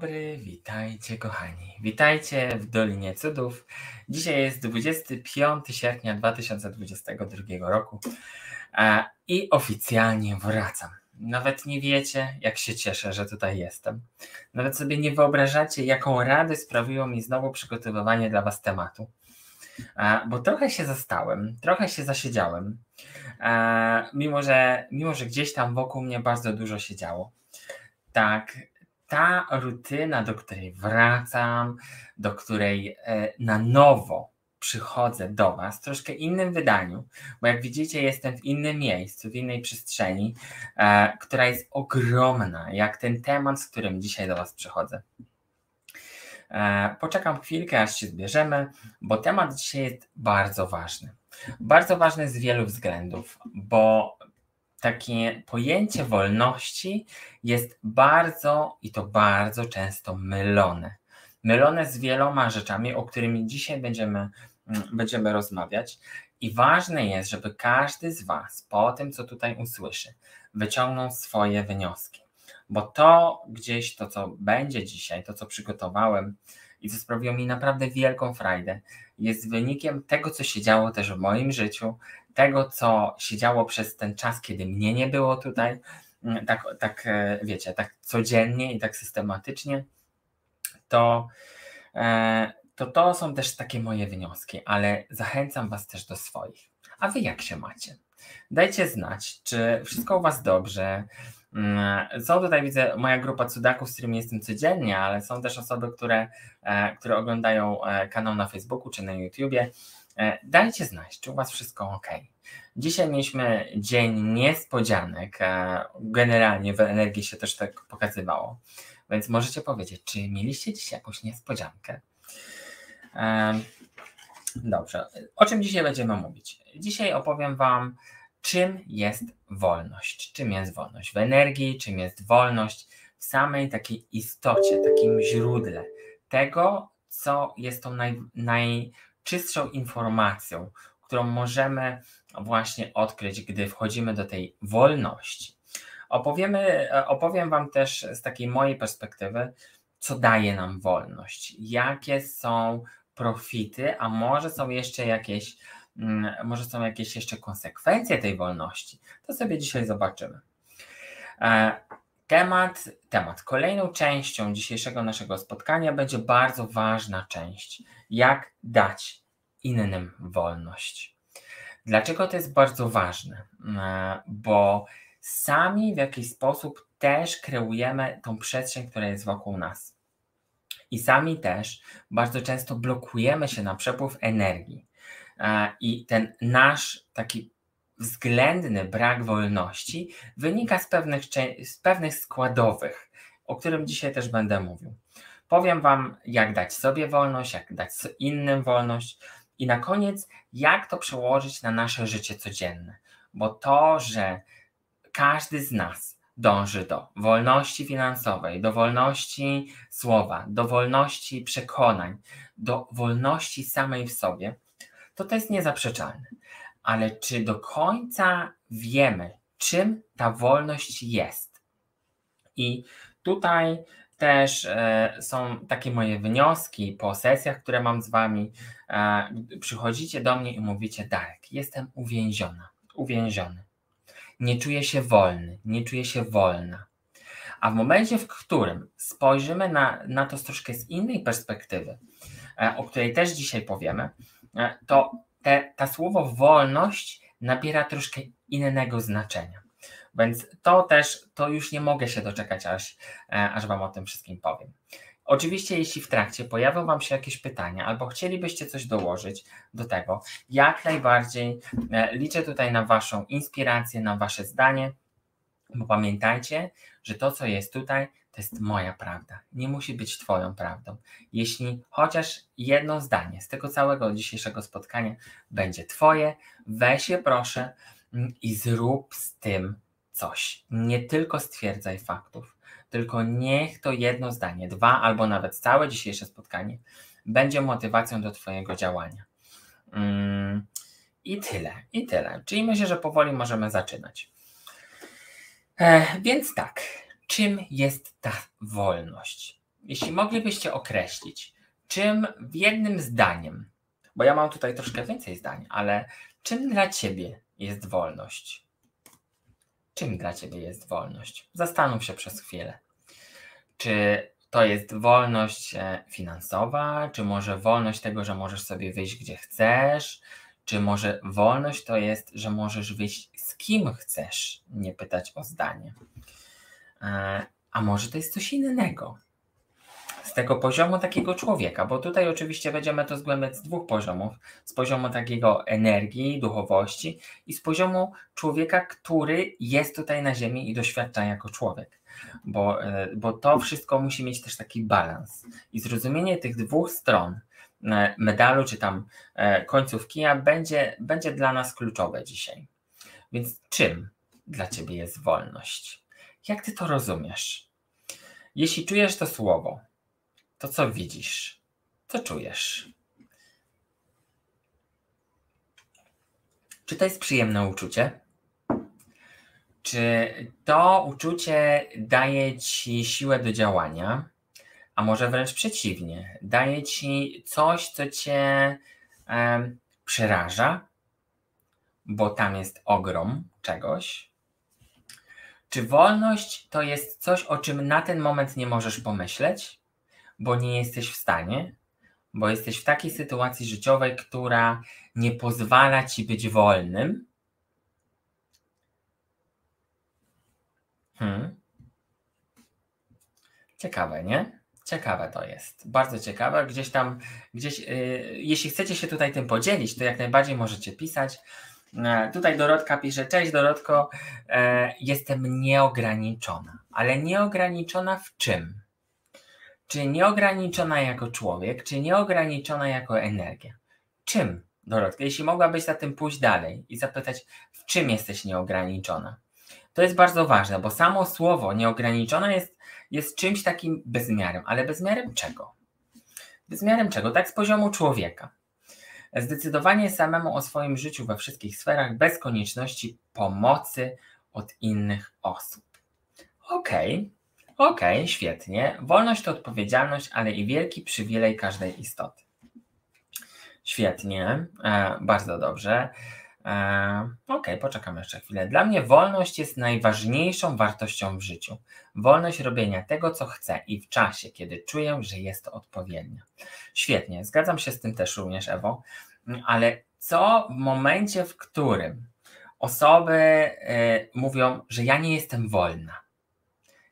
Dobry, witajcie kochani. Witajcie w Dolinie Cudów. Dzisiaj jest 25 sierpnia 2022 roku i oficjalnie wracam. Nawet nie wiecie, jak się cieszę, że tutaj jestem. Nawet sobie nie wyobrażacie, jaką radość sprawiło mi znowu przygotowywanie dla Was tematu. Bo trochę się zastałem, trochę się zasiedziałem, mimo że, mimo że gdzieś tam wokół mnie bardzo dużo się działo. Tak, ta rutyna, do której wracam, do której e, na nowo przychodzę do Was w troszkę innym wydaniu, bo jak widzicie, jestem w innym miejscu, w innej przestrzeni, e, która jest ogromna, jak ten temat, z którym dzisiaj do Was przychodzę. E, poczekam chwilkę, aż się zbierzemy, bo temat dzisiaj jest bardzo ważny. Bardzo ważny z wielu względów, bo takie pojęcie wolności jest bardzo i to bardzo często mylone. Mylone z wieloma rzeczami, o którymi dzisiaj będziemy, mm, będziemy rozmawiać. I ważne jest, żeby każdy z Was po tym, co tutaj usłyszy, wyciągnął swoje wnioski. Bo to gdzieś, to co będzie dzisiaj, to co przygotowałem i co sprawiło mi naprawdę wielką frajdę, jest wynikiem tego, co się działo też w moim życiu, tego, co się działo przez ten czas, kiedy mnie nie było tutaj, mm, tak, tak e, wiecie, tak codziennie i tak systematycznie, to, e, to to są też takie moje wnioski, ale zachęcam Was też do swoich. A Wy jak się macie? Dajcie znać, czy wszystko u Was dobrze. Mm, są tutaj, widzę, moja grupa cudaków, z którymi jestem codziennie, ale są też osoby, które, e, które oglądają kanał na Facebooku czy na YouTubie dajcie znać, czy u Was wszystko ok. Dzisiaj mieliśmy dzień niespodzianek. E, generalnie w energii się też tak pokazywało. Więc możecie powiedzieć, czy mieliście dzisiaj jakąś niespodziankę? E, dobrze. O czym dzisiaj będziemy mówić? Dzisiaj opowiem Wam, czym jest wolność. Czym jest wolność w energii, czym jest wolność w samej takiej istocie, takim źródle tego, co jest tą naj, naj czystszą informacją, którą możemy właśnie odkryć, gdy wchodzimy do tej wolności. Opowiemy, opowiem Wam też z takiej mojej perspektywy, co daje nam wolność, jakie są profity, a może są jeszcze jakieś, mm, może są jakieś jeszcze konsekwencje tej wolności. To sobie dzisiaj zobaczymy. E, temat, temat. Kolejną częścią dzisiejszego naszego spotkania będzie bardzo ważna część. Jak dać innym wolność. Dlaczego to jest bardzo ważne? E, bo sami w jakiś sposób też kreujemy tą przestrzeń, która jest wokół nas. I sami też bardzo często blokujemy się na przepływ energii. E, I ten nasz taki względny brak wolności wynika z pewnych, z pewnych składowych, o którym dzisiaj też będę mówił. Powiem Wam, jak dać sobie wolność, jak dać innym wolność, i na koniec, jak to przełożyć na nasze życie codzienne? Bo to, że każdy z nas dąży do wolności finansowej, do wolności słowa, do wolności przekonań, do wolności samej w sobie, to to jest niezaprzeczalne. Ale czy do końca wiemy, czym ta wolność jest? I tutaj też e, są takie moje wnioski po sesjach, które mam z Wami. E, przychodzicie do mnie i mówicie: Darek, jestem uwięziona, uwięziony. Nie czuję się wolny, nie czuję się wolna. A w momencie, w którym spojrzymy na, na to z troszkę z innej perspektywy, e, o której też dzisiaj powiemy, to te, ta słowo wolność nabiera troszkę innego znaczenia. Więc to też, to już nie mogę się doczekać, aż, e, aż Wam o tym wszystkim powiem. Oczywiście, jeśli w trakcie pojawią Wam się jakieś pytania, albo chcielibyście coś dołożyć do tego, jak najbardziej e, liczę tutaj na Waszą inspirację, na Wasze zdanie, bo pamiętajcie, że to, co jest tutaj, to jest moja prawda. Nie musi być Twoją prawdą. Jeśli chociaż jedno zdanie z tego całego dzisiejszego spotkania będzie Twoje, weź je proszę mm, i zrób z tym coś. Nie tylko stwierdzaj faktów, tylko niech to jedno zdanie, dwa albo nawet całe dzisiejsze spotkanie będzie motywacją do Twojego działania. Mm, I tyle, i tyle. Czyli myślę, że powoli możemy zaczynać. E, więc tak, czym jest ta wolność? Jeśli moglibyście określić, czym w jednym zdaniem, bo ja mam tutaj troszkę więcej zdań, ale czym dla ciebie jest wolność? Czym dla ciebie jest wolność? Zastanów się przez chwilę. Czy to jest wolność e, finansowa, czy może wolność tego, że możesz sobie wyjść gdzie chcesz, czy może wolność to jest, że możesz wyjść z kim chcesz, nie pytać o zdanie. E, a może to jest coś innego. Z tego poziomu takiego człowieka, bo tutaj oczywiście będziemy to zgłębiać z dwóch poziomów: z poziomu takiego energii, duchowości i z poziomu człowieka, który jest tutaj na Ziemi i doświadcza jako człowiek. Bo, e, bo to wszystko musi mieć też taki balans. I zrozumienie tych dwóch stron e, medalu, czy tam końcówki, będzie, będzie dla nas kluczowe dzisiaj. Więc czym dla Ciebie jest wolność? Jak ty to rozumiesz? Jeśli czujesz to słowo, to co widzisz? Co czujesz? Czy to jest przyjemne uczucie? Czy to uczucie daje ci siłę do działania? A może wręcz przeciwnie, daje ci coś, co cię przeraża, bo tam jest ogrom czegoś? Czy wolność to jest coś, o czym na ten moment nie możesz pomyśleć, bo nie jesteś w stanie, bo jesteś w takiej sytuacji życiowej, która nie pozwala ci być wolnym? Hmm. Ciekawe, nie? Ciekawe to jest. Bardzo ciekawe. Gdzieś tam, gdzieś, yy, jeśli chcecie się tutaj tym podzielić, to jak najbardziej możecie pisać. E, tutaj Dorotka pisze, cześć Dorotko, e, jestem nieograniczona, ale nieograniczona w czym? Czy nieograniczona jako człowiek, czy nieograniczona jako energia? Czym, Dorotka? Jeśli mogłabyś za tym pójść dalej i zapytać, w czym jesteś nieograniczona? To jest bardzo ważne, bo samo słowo nieograniczona jest, jest czymś takim bezmiarem, ale bezmiarem czego? Bezmiarem czego? Tak z poziomu człowieka. Zdecydowanie samemu o swoim życiu we wszystkich sferach bez konieczności pomocy od innych osób. Okej, okay, okej, okay, świetnie. Wolność to odpowiedzialność, ale i wielki przywilej każdej istoty. Świetnie, e, bardzo dobrze. E, Okej, okay, poczekam jeszcze chwilę. Dla mnie wolność jest najważniejszą wartością w życiu. Wolność robienia tego, co chcę i w czasie, kiedy czuję, że jest to odpowiednio. Świetnie, zgadzam się z tym też również, Ewo, ale co w momencie, w którym osoby y, mówią, że ja nie jestem wolna?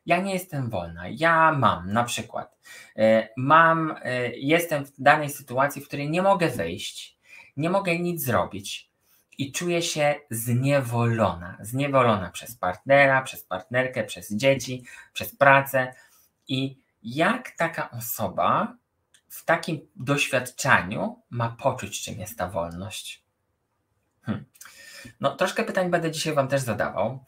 Ja nie jestem wolna. Ja mam na przykład, y, mam, y, jestem w danej sytuacji, w której nie mogę wyjść, nie mogę nic zrobić i czuję się zniewolona. Zniewolona przez partnera, przez partnerkę, przez dzieci, przez pracę. I jak taka osoba w takim doświadczeniu ma poczuć, czym jest ta wolność? Hmm. No, troszkę pytań będę dzisiaj Wam też zadawał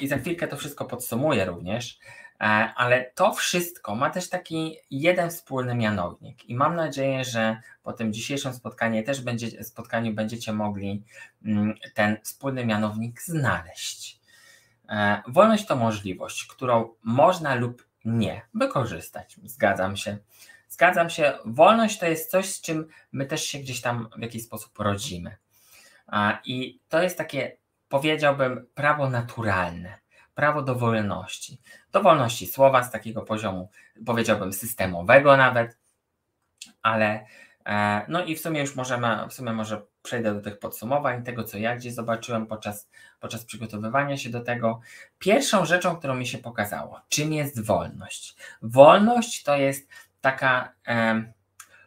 i za chwilkę to wszystko podsumuję również, e, ale to wszystko ma też taki jeden wspólny mianownik i mam nadzieję, że po tym dzisiejszym spotkaniu też będzie, spotkaniu będziecie mogli mm, ten wspólny mianownik znaleźć. E, wolność to możliwość, którą można lub nie wykorzystać. Zgadzam się. Zgadzam się, wolność to jest coś, z czym my też się gdzieś tam w jakiś sposób rodzimy. I to jest takie, powiedziałbym, prawo naturalne, prawo do wolności. Do wolności słowa z takiego poziomu, powiedziałbym, systemowego nawet, ale e, no i w sumie już możemy, w sumie może przejdę do tych podsumowań, tego co ja gdzieś zobaczyłem podczas, podczas przygotowywania się do tego. Pierwszą rzeczą, którą mi się pokazało, czym jest wolność? Wolność to jest taka e,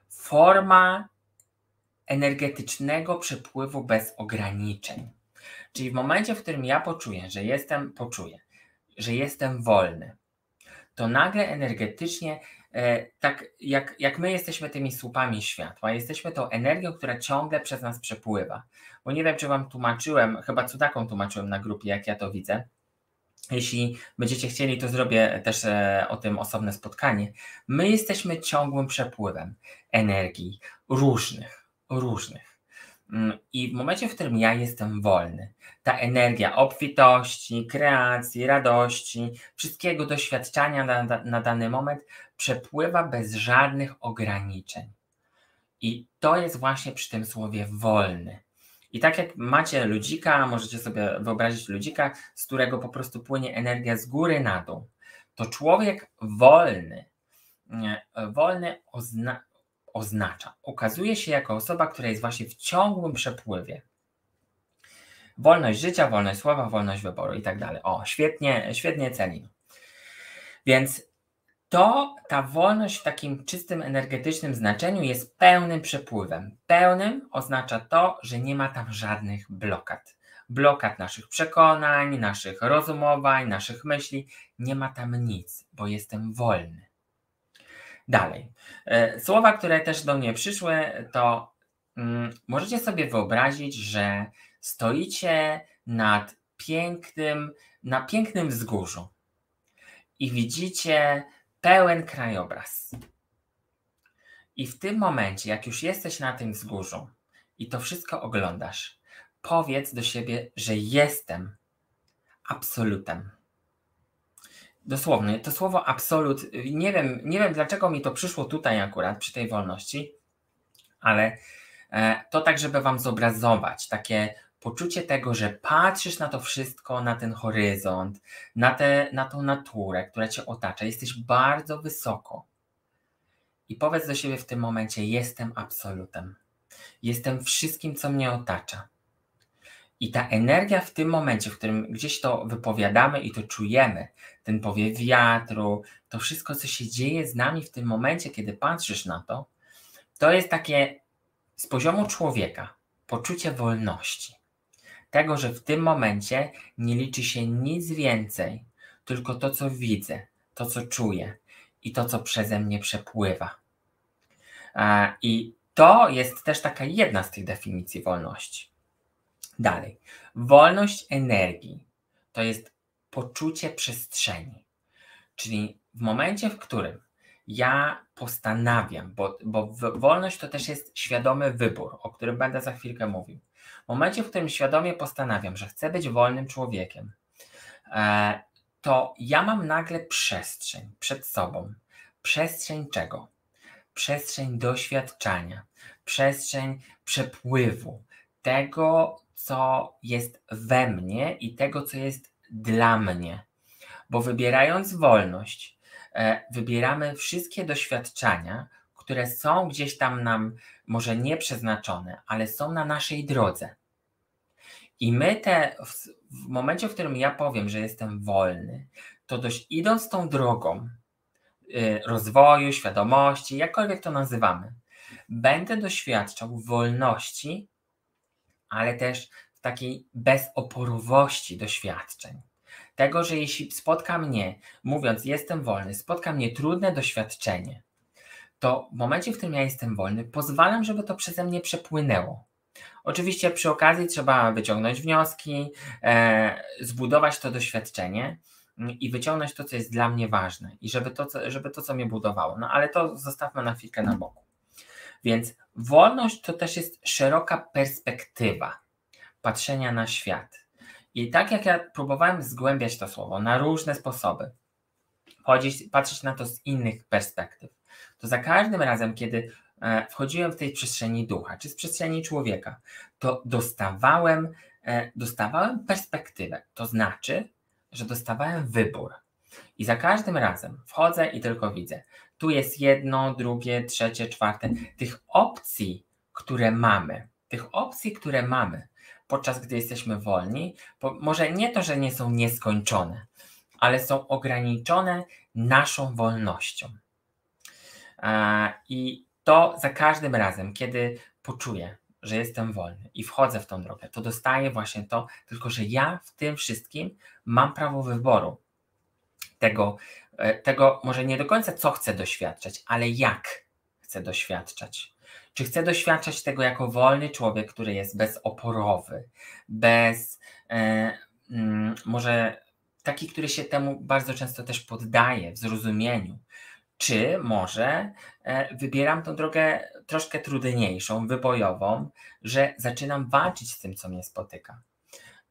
forma energetycznego przepływu bez ograniczeń. Czyli w momencie, w którym ja poczuję, że jestem, poczuję, że jestem wolny, to nagle energetycznie, e, tak jak, jak my jesteśmy tymi słupami światła, jesteśmy tą energią, która ciągle przez nas przepływa. Bo nie wiem, czy Wam tłumaczyłem, chyba cudaką tłumaczyłem na grupie, jak ja to widzę, jeśli będziecie chcieli, to zrobię też e, o tym osobne spotkanie. My jesteśmy ciągłym przepływem energii różnych, różnych. Mm, I w momencie, w którym ja jestem wolny, ta energia obfitości, kreacji, radości, wszystkiego doświadczania na, na dany moment przepływa bez żadnych ograniczeń. I to jest właśnie przy tym słowie wolny. I tak jak macie ludzika, możecie sobie wyobrazić ludzika, z którego po prostu płynie energia z góry na dół, to człowiek wolny, wolny ozna, oznacza, ukazuje się jako osoba, która jest właśnie w ciągłym przepływie. Wolność życia, wolność słowa, wolność wyboru i tak dalej. O, świetnie, świetnie ceni. Więc to ta wolność w takim czystym energetycznym znaczeniu jest pełnym przepływem. Pełnym oznacza to, że nie ma tam żadnych blokad. Blokad naszych przekonań, naszych rozumowań, naszych myśli. Nie ma tam nic, bo jestem wolny. Dalej. E, słowa, które też do mnie przyszły, to mm, możecie sobie wyobrazić, że stoicie nad pięknym, na pięknym wzgórzu i widzicie pełen krajobraz. I w tym momencie, jak już jesteś na tym wzgórzu i to wszystko oglądasz, powiedz do siebie, że jestem absolutem. Dosłownie, to słowo absolut, nie wiem, nie wiem dlaczego mi to przyszło tutaj akurat przy tej wolności, ale e, to tak, żeby Wam zobrazować takie poczucie tego, że patrzysz na to wszystko, na ten horyzont, na, te, na tą naturę, która cię otacza, jesteś bardzo wysoko. I powiedz do siebie w tym momencie: Jestem absolutem. Jestem wszystkim, co mnie otacza. I ta energia w tym momencie, w którym gdzieś to wypowiadamy i to czujemy, ten powiew wiatru, to wszystko, co się dzieje z nami w tym momencie, kiedy patrzysz na to, to jest takie z poziomu człowieka poczucie wolności tego, że w tym momencie nie liczy się nic więcej, tylko to, co widzę, to, co czuję i to, co przeze mnie przepływa. I to jest też taka jedna z tych definicji wolności. Dalej. Wolność energii to jest poczucie przestrzeni. Czyli w momencie, w którym ja postanawiam, bo, bo wolność to też jest świadomy wybór, o którym będę za chwilkę mówił. W momencie, w którym świadomie postanawiam, że chcę być wolnym człowiekiem, e, to ja mam nagle przestrzeń przed sobą. Przestrzeń czego? Przestrzeń doświadczania, przestrzeń przepływu tego, co jest we mnie i tego, co jest dla mnie. Bo wybierając wolność, e, wybieramy wszystkie doświadczenia, które są gdzieś tam nam może nie przeznaczone, ale są na naszej drodze. I my te, w momencie, w którym ja powiem, że jestem wolny, to dość idąc tą drogą y, rozwoju, świadomości, jakkolwiek to nazywamy, będę doświadczał wolności, ale też w takiej bezoporowości doświadczeń. Tego, że jeśli spotka mnie, mówiąc jestem wolny, spotka mnie trudne doświadczenie, to w momencie, w którym ja jestem wolny, pozwalam, żeby to przeze mnie przepłynęło. Oczywiście przy okazji trzeba wyciągnąć wnioski, e, zbudować to doświadczenie mm, i wyciągnąć to, co jest dla mnie ważne i żeby to, co, żeby to, co mnie budowało. No ale to zostawmy na chwilkę na boku. Więc wolność to też jest szeroka perspektywa patrzenia na świat. I tak jak ja próbowałem zgłębiać to słowo na różne sposoby, chodzić, patrzeć na to z innych perspektyw, to za każdym razem, kiedy e, wchodziłem w tej przestrzeni ducha, czy z przestrzeni człowieka, to dostawałem, e, dostawałem perspektywę. To znaczy, że dostawałem wybór. I za każdym razem wchodzę i tylko widzę. Tu jest jedno, drugie, trzecie, czwarte. Tych opcji, które mamy, tych opcji, które mamy, podczas gdy jesteśmy wolni, może nie to, że nie są nieskończone, ale są ograniczone naszą wolnością. I to za każdym razem, kiedy poczuję, że jestem wolny i wchodzę w tą drogę, to dostaję właśnie to, tylko że ja w tym wszystkim mam prawo wyboru. Tego, e, tego może nie do końca co chcę doświadczać, ale jak chcę doświadczać. Czy chcę doświadczać tego jako wolny człowiek, który jest bezoporowy, bez, e, mm, może taki, który się temu bardzo często też poddaje w zrozumieniu, czy może e, wybieram tą drogę troszkę trudniejszą, wybojową, że zaczynam walczyć z tym, co mnie spotyka.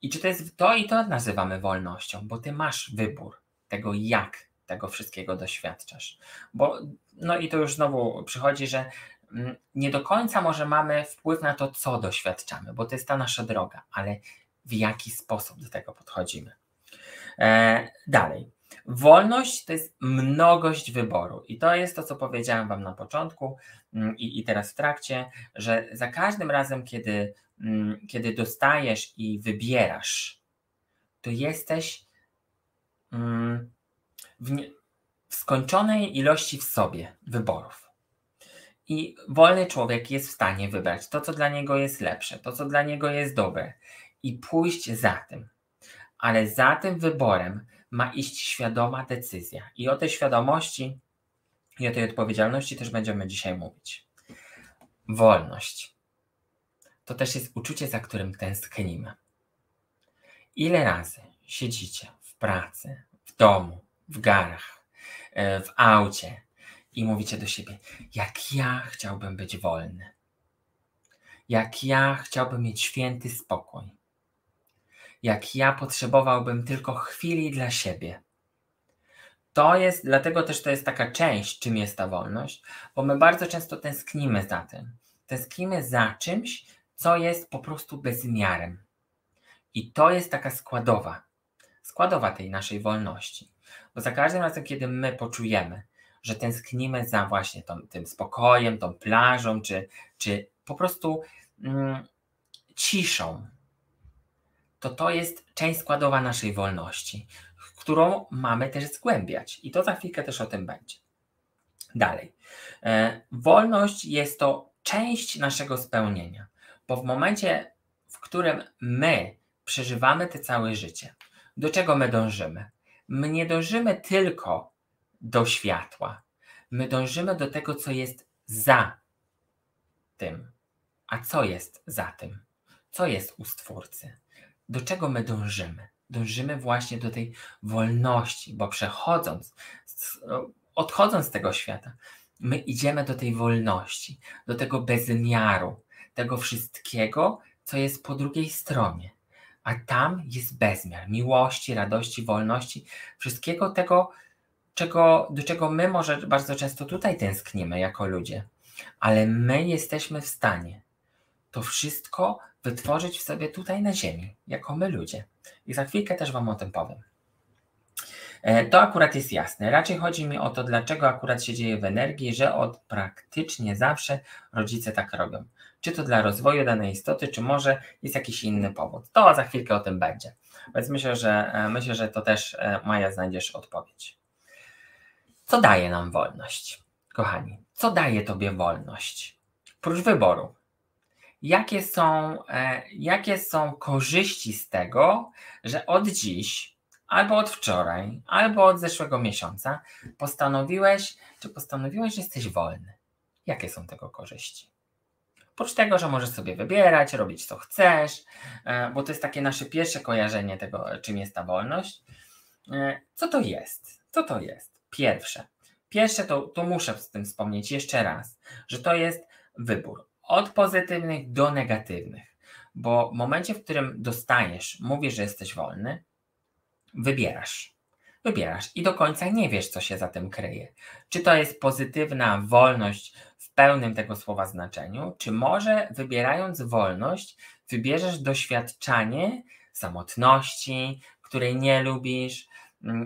I czy to jest to i to nazywamy wolnością, bo ty masz wybór tego, jak tego wszystkiego doświadczasz. Bo, no i to już znowu przychodzi, że nie do końca może mamy wpływ na to, co doświadczamy, bo to jest ta nasza droga, ale w jaki sposób do tego podchodzimy. E, dalej. Wolność to jest mnogość wyboru. I to jest to, co powiedziałem Wam na początku mm, i, i teraz w trakcie, że za każdym razem, kiedy, mm, kiedy dostajesz i wybierasz, to jesteś mm, w, nie, w skończonej ilości w sobie wyborów. I wolny człowiek jest w stanie wybrać to, co dla niego jest lepsze, to, co dla niego jest dobre i pójść za tym. Ale za tym wyborem ma iść świadoma decyzja. I o tej świadomości i o tej odpowiedzialności też będziemy dzisiaj mówić. Wolność. To też jest uczucie, za którym tęsknimy. Ile razy siedzicie w pracy, w domu, w garach, e, w aucie i mówicie do siebie: Jak ja chciałbym być wolny. Jak ja chciałbym mieć święty spokój jak ja potrzebowałbym tylko chwili dla siebie. To jest, dlatego też to jest taka część, czym jest ta wolność, bo my bardzo często tęsknimy za tym. Tęsknimy za czymś, co jest po prostu bezmiarem. I to jest taka składowa, składowa tej naszej wolności. Bo za każdym razem, kiedy my poczujemy, że tęsknimy za właśnie tą, tym spokojem, tą plażą, czy, czy po prostu mm, ciszą, to to jest część składowa naszej wolności, którą mamy też zgłębiać. I to za chwilkę też o tym będzie. Dalej. E, wolność jest to część naszego spełnienia, bo w momencie, w którym my przeżywamy te całe życie, do czego my dążymy? My nie dążymy tylko do światła. My dążymy do tego, co jest za tym. A co jest za tym? Co jest u Stwórcy? do czego my dążymy? Dążymy właśnie do tej wolności, bo przechodząc, odchodząc z tego świata, my idziemy do tej wolności, do tego bezmiaru, tego wszystkiego, co jest po drugiej stronie. A tam jest bezmiar miłości, radości, wolności, wszystkiego tego, czego, do czego my może bardzo często tutaj tęsknimy jako ludzie, ale my jesteśmy w stanie to wszystko wytworzyć w sobie tutaj na Ziemi, jako my ludzie. I za chwilkę też Wam o tym powiem. E, to akurat jest jasne. Raczej chodzi mi o to, dlaczego akurat się dzieje w energii, że od praktycznie zawsze rodzice tak robią. Czy to dla rozwoju danej istoty, czy może jest jakiś inny powód. To za chwilkę o tym będzie. Więc myślę, że e, myślę, że to też e, Maja znajdziesz odpowiedź. Co daje nam wolność? Kochani, co daje Tobie wolność? Prócz wyboru, jakie są, e, jakie są korzyści z tego, że od dziś, albo od wczoraj, albo od zeszłego miesiąca postanowiłeś, czy postanowiłeś, że jesteś wolny. Jakie są tego korzyści? Oprócz tego, że możesz sobie wybierać, robić co chcesz, e, bo to jest takie nasze pierwsze kojarzenie tego, czym jest ta wolność. E, co to jest? Co to jest? Pierwsze. Pierwsze to, to muszę z tym wspomnieć jeszcze raz, że to jest wybór od pozytywnych do negatywnych. Bo w momencie, w którym dostajesz, mówisz, że jesteś wolny, wybierasz. Wybierasz i do końca nie wiesz, co się za tym kryje. Czy to jest pozytywna wolność w pełnym tego słowa znaczeniu, czy może wybierając wolność, wybierzesz doświadczanie samotności, której nie lubisz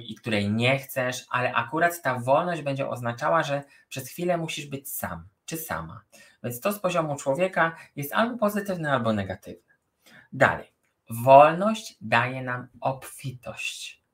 i której nie chcesz, ale akurat ta wolność będzie oznaczała, że przez chwilę musisz być sam czy sama. Więc to z poziomu człowieka jest albo pozytywne, albo negatywne. Dalej. Wolność daje nam obfitość.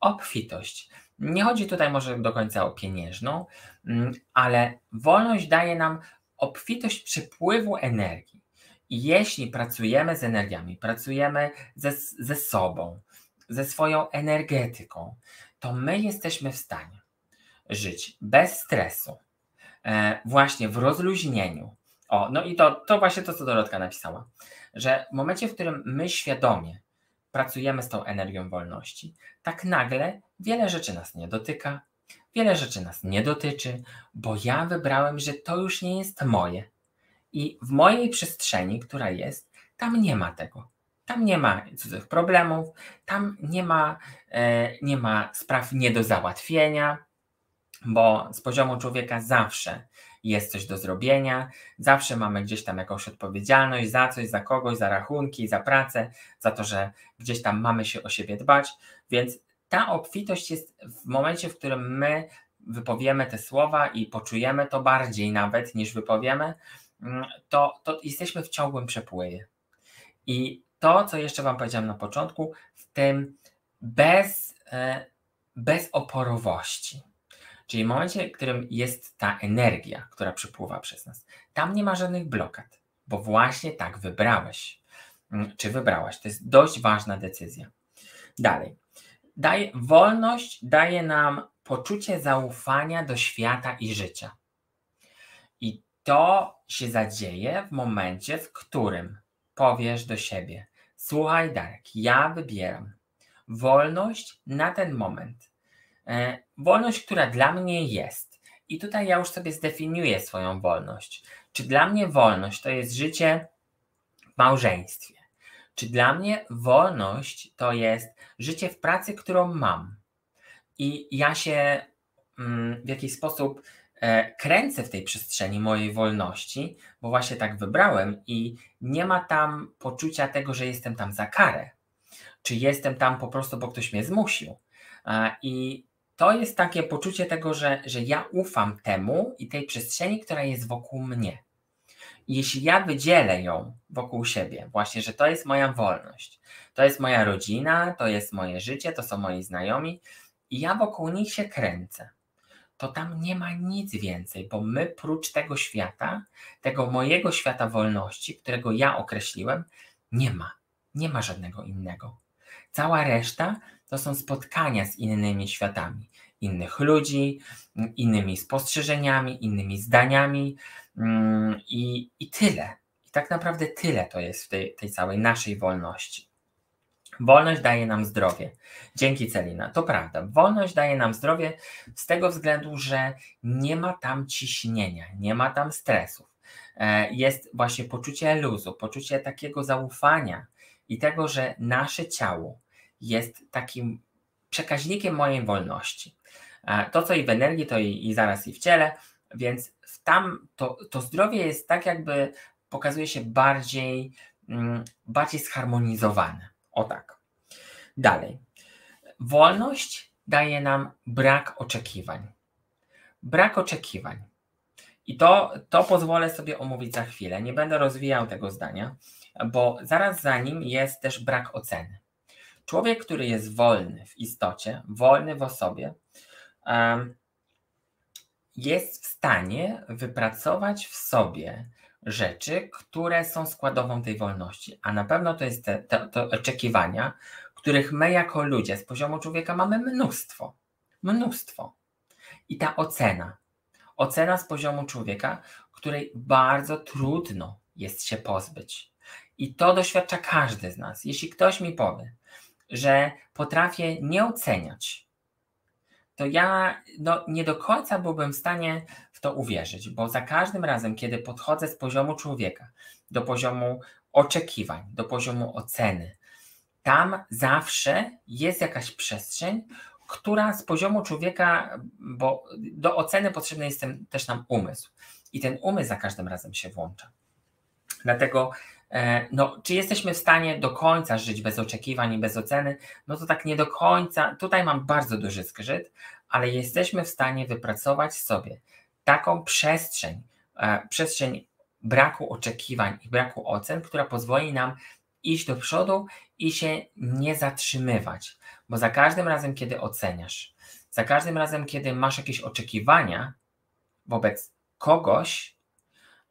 Obfitość. Nie chodzi tutaj może do końca o pieniężną, mm, ale wolność daje nam obfitość przepływu energii. I jeśli pracujemy z energiami, pracujemy ze, ze sobą, ze swoją energetyką, to my jesteśmy w stanie żyć bez stresu, E, właśnie w rozluźnieniu. O, no i to, to właśnie to, co Dorotka napisała, że w momencie, w którym my świadomie pracujemy z tą energią wolności, tak nagle wiele rzeczy nas nie dotyka, Wiele rzeczy nas nie dotyczy, bo ja wybrałem, że to już nie jest moje. I w mojej przestrzeni, która jest, tam nie ma tego. Tam nie ma cudzych problemów, tam nie ma, e, nie ma spraw nie do załatwienia, bo z poziomu człowieka zawsze jest coś do zrobienia, zawsze mamy gdzieś tam jakąś odpowiedzialność za coś, za kogoś, za rachunki, za pracę, za to, że gdzieś tam mamy się o siebie dbać, więc ta obfitość jest w momencie, w którym my wypowiemy te słowa i poczujemy to bardziej nawet niż wypowiemy, mm, to, to jesteśmy w ciągłym przepływie. I to, co jeszcze Wam powiedziałem na początku, w tym bez, e, bez oporowości. Czyli w momencie, w którym jest ta energia, która przypływa przez nas, tam nie ma żadnych blokad, bo właśnie tak wybrałeś, mm, czy wybrałaś. To jest dość ważna decyzja. Dalej. Daje, wolność daje nam poczucie zaufania do świata i życia. I to się zadzieje w momencie, w którym powiesz do siebie: Słuchaj, Darek, ja wybieram wolność na ten moment. E, wolność, która dla mnie jest. I tutaj ja już sobie zdefiniuję swoją wolność. Czy dla mnie wolność to jest życie w małżeństwie? Czy dla mnie wolność to jest życie w pracy, którą mam? I ja się mm, w jakiś sposób kręcę w tej przestrzeni mojej wolności, bo właśnie tak wybrałem i nie ma tam poczucia tego, że jestem tam za karę, czy jestem tam po prostu, bo ktoś mnie zmusił. I to jest takie poczucie tego, że, że ja ufam temu i tej przestrzeni, która jest wokół mnie. Jeśli ja wydzielę ją wokół siebie, właśnie, że to jest moja wolność, to jest moja rodzina, to jest moje życie, to są moi znajomi, i ja wokół nich się kręcę, to tam nie ma nic więcej, bo my prócz tego świata, tego mojego świata wolności, którego ja określiłem, nie ma. Nie ma żadnego innego. Cała reszta to są spotkania z innymi światami, innych ludzi, innymi spostrzeżeniami, innymi zdaniami mm, i, i tyle. I tak naprawdę tyle to jest w tej, tej całej naszej wolności. Wolność daje nam zdrowie. Dzięki Celina. To prawda. Wolność daje nam zdrowie z tego względu, że nie ma tam ciśnienia, nie ma tam stresów. E, jest właśnie poczucie luzu, poczucie takiego zaufania i tego, że nasze ciało jest takim przekaźnikiem mojej wolności. E, to, co i w energii, to i, i zaraz i w ciele, więc tam to, to zdrowie jest tak, jakby pokazuje się bardziej, mm, bardziej zharmonizowane. O tak. Dalej. Wolność daje nam brak oczekiwań. Brak oczekiwań. I to, to pozwolę sobie omówić za chwilę. Nie będę rozwijał tego zdania, bo zaraz za nim jest też brak oceny. Człowiek, który jest wolny w istocie, wolny w osobie, jest w stanie wypracować w sobie rzeczy, które są składową tej wolności. A na pewno to jest te, te, te oczekiwania, których my jako ludzie z poziomu człowieka mamy mnóstwo. Mnóstwo. I ta ocena, ocena z poziomu człowieka, której bardzo trudno jest się pozbyć. I to doświadcza każdy z nas. Jeśli ktoś mi powie, że potrafię nie oceniać, to ja no, nie do końca byłbym w stanie to uwierzyć, bo za każdym razem, kiedy podchodzę z poziomu człowieka do poziomu oczekiwań, do poziomu oceny, tam zawsze jest jakaś przestrzeń, która z poziomu człowieka, bo do oceny potrzebny jest ten, też nam umysł. I ten umysł za każdym razem się włącza. Dlatego E, no, czy jesteśmy w stanie do końca żyć bez oczekiwań i bez oceny? No to tak nie do końca. Tutaj mam bardzo duży zgrzyt, ale jesteśmy w stanie wypracować sobie taką przestrzeń, e, przestrzeń braku oczekiwań i braku ocen, która pozwoli nam iść do przodu i się nie zatrzymywać. Bo za każdym razem, kiedy oceniasz, za każdym razem, kiedy masz jakieś oczekiwania wobec kogoś,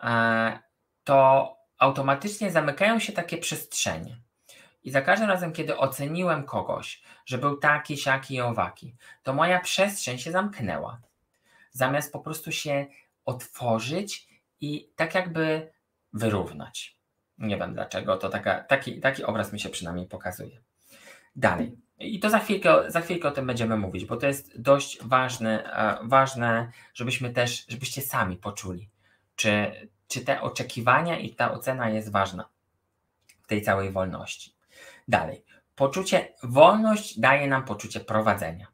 e, to automatycznie zamykają się takie przestrzenie. I za każdym razem, kiedy oceniłem kogoś, że był taki, siaki i owaki, to moja przestrzeń się zamknęła. Zamiast po prostu się otworzyć i tak jakby wyrównać. Nie wiem dlaczego, to taka, taki, taki obraz mi się przynajmniej pokazuje. Dalej. I to za chwilkę, za chwilkę o tym będziemy mówić, bo to jest dość ważne, e, ważne, żebyśmy też, żebyście sami poczuli, czy, czy te oczekiwania i ta ocena jest ważna w tej całej wolności. Dalej. Poczucie, wolność daje nam poczucie prowadzenia.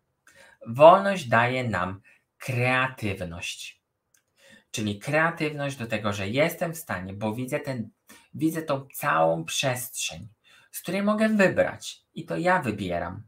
Wolność daje nam kreatywność. Czyli kreatywność do tego, że jestem w stanie, bo widzę, ten, widzę tą całą przestrzeń, z której mogę wybrać i to ja wybieram.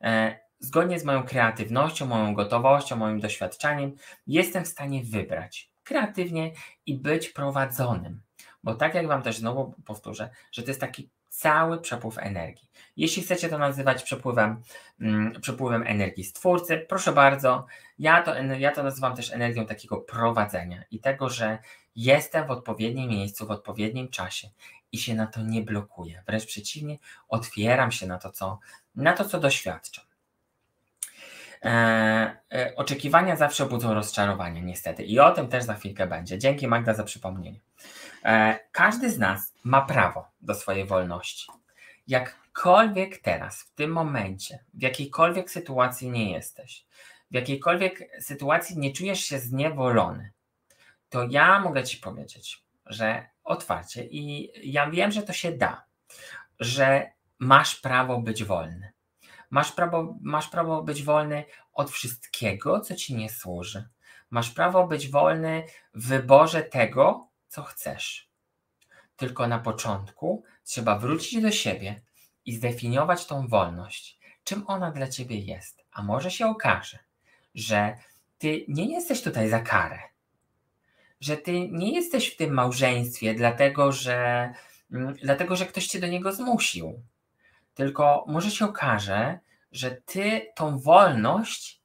E, zgodnie z moją kreatywnością, moją gotowością, moim doświadczeniem, jestem w stanie wybrać kreatywnie i być prowadzonym. Bo tak jak Wam też znowu powtórzę, że to jest taki cały przepływ energii. Jeśli chcecie to nazywać przepływem, mm, przepływem energii stwórcy, proszę bardzo, ja to, ja to nazywam też energią takiego prowadzenia i tego, że jestem w odpowiednim miejscu, w odpowiednim czasie i się na to nie blokuję. Wręcz przeciwnie, otwieram się na to, co, na to, co doświadczam. E, e, oczekiwania zawsze budzą rozczarowanie, niestety, i o tym też za chwilkę będzie. Dzięki Magda za przypomnienie. E, każdy z nas ma prawo do swojej wolności. Jakkolwiek teraz, w tym momencie, w jakiejkolwiek sytuacji nie jesteś, w jakiejkolwiek sytuacji nie czujesz się zniewolony, to ja mogę Ci powiedzieć, że otwarcie i ja wiem, że to się da, że masz prawo być wolny. Masz prawo, masz prawo być wolny od wszystkiego, co Ci nie służy. Masz prawo być wolny w wyborze tego, co chcesz. Tylko na początku trzeba wrócić do siebie i zdefiniować tą wolność, czym ona dla ciebie jest. A może się okaże, że ty nie jesteś tutaj za karę, że ty nie jesteś w tym małżeństwie dlatego, że, mm, dlatego, że ktoś cię do niego zmusił. Tylko może się okaże, że ty tą wolność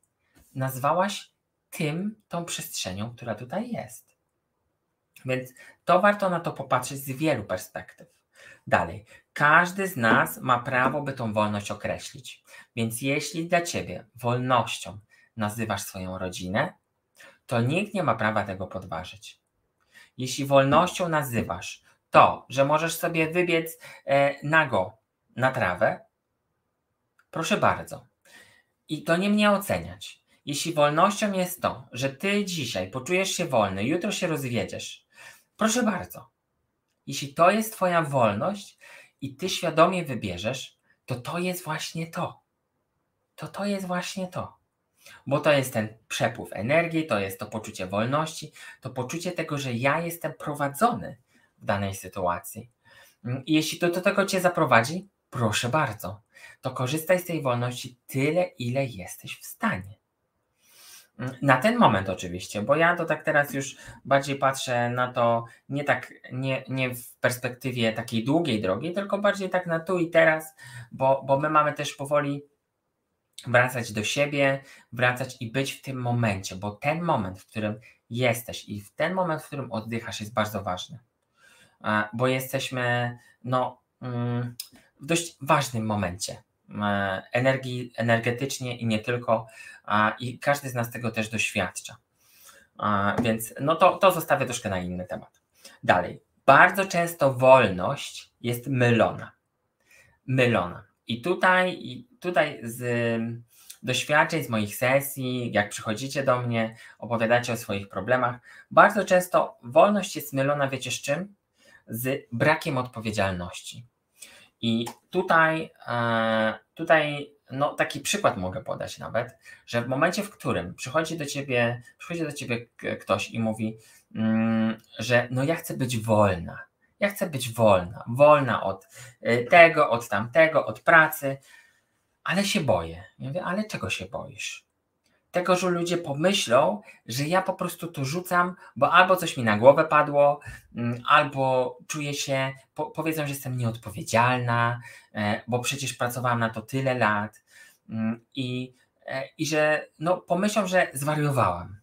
nazwałaś tym, tą przestrzenią, która tutaj jest. Więc to warto na to popatrzeć z wielu perspektyw. Dalej, każdy z nas ma prawo, by tą wolność określić. Więc jeśli dla ciebie wolnością nazywasz swoją rodzinę, to nikt nie ma prawa tego podważyć. Jeśli wolnością nazywasz to, że możesz sobie wybiec e, nago na trawę, proszę bardzo. I to nie mnie oceniać. Jeśli wolnością jest to, że ty dzisiaj poczujesz się wolny, jutro się rozwiedziesz, Proszę bardzo. Jeśli to jest Twoja wolność i Ty świadomie wybierzesz, to to jest właśnie to. To to jest właśnie to. Bo to jest ten przepływ energii, to jest to poczucie wolności, to poczucie tego, że ja jestem prowadzony w danej sytuacji. I jeśli to do tego Cię zaprowadzi, proszę bardzo, to korzystaj z tej wolności tyle, ile jesteś w stanie. Na ten moment oczywiście, bo ja to tak teraz już bardziej patrzę na to nie tak, nie, nie w perspektywie takiej długiej drogi, tylko bardziej tak na tu i teraz, bo, bo my mamy też powoli wracać do siebie, wracać i być w tym momencie, bo ten moment, w którym jesteś i w ten moment, w którym oddychasz jest bardzo ważny, bo jesteśmy no, mm, w dość ważnym momencie energii, energetycznie i nie tylko, i każdy z nas tego też doświadcza. Więc no to, to zostawię troszkę na inny temat. Dalej. Bardzo często wolność jest mylona. Mylona. I tutaj, i tutaj z doświadczeń, z moich sesji, jak przychodzicie do mnie, opowiadacie o swoich problemach, bardzo często wolność jest mylona, wiecie z czym? Z brakiem odpowiedzialności. I tutaj, e, tutaj no, taki przykład mogę podać nawet, że w momencie, w którym przychodzi do ciebie, przychodzi do ciebie ktoś i mówi, mm, że no ja chcę być wolna, ja chcę być wolna, wolna od e, tego, od tamtego, od pracy, ale się boję. Ja mówię, ale czego się boisz? Tego, że ludzie pomyślą, że ja po prostu to rzucam, bo albo coś mi na głowę padło, mm, albo czuję się, po, powiedzą, że jestem nieodpowiedzialna, e, bo przecież pracowałam na to tyle lat mm, i, e, i że no, pomyślą, że zwariowałam.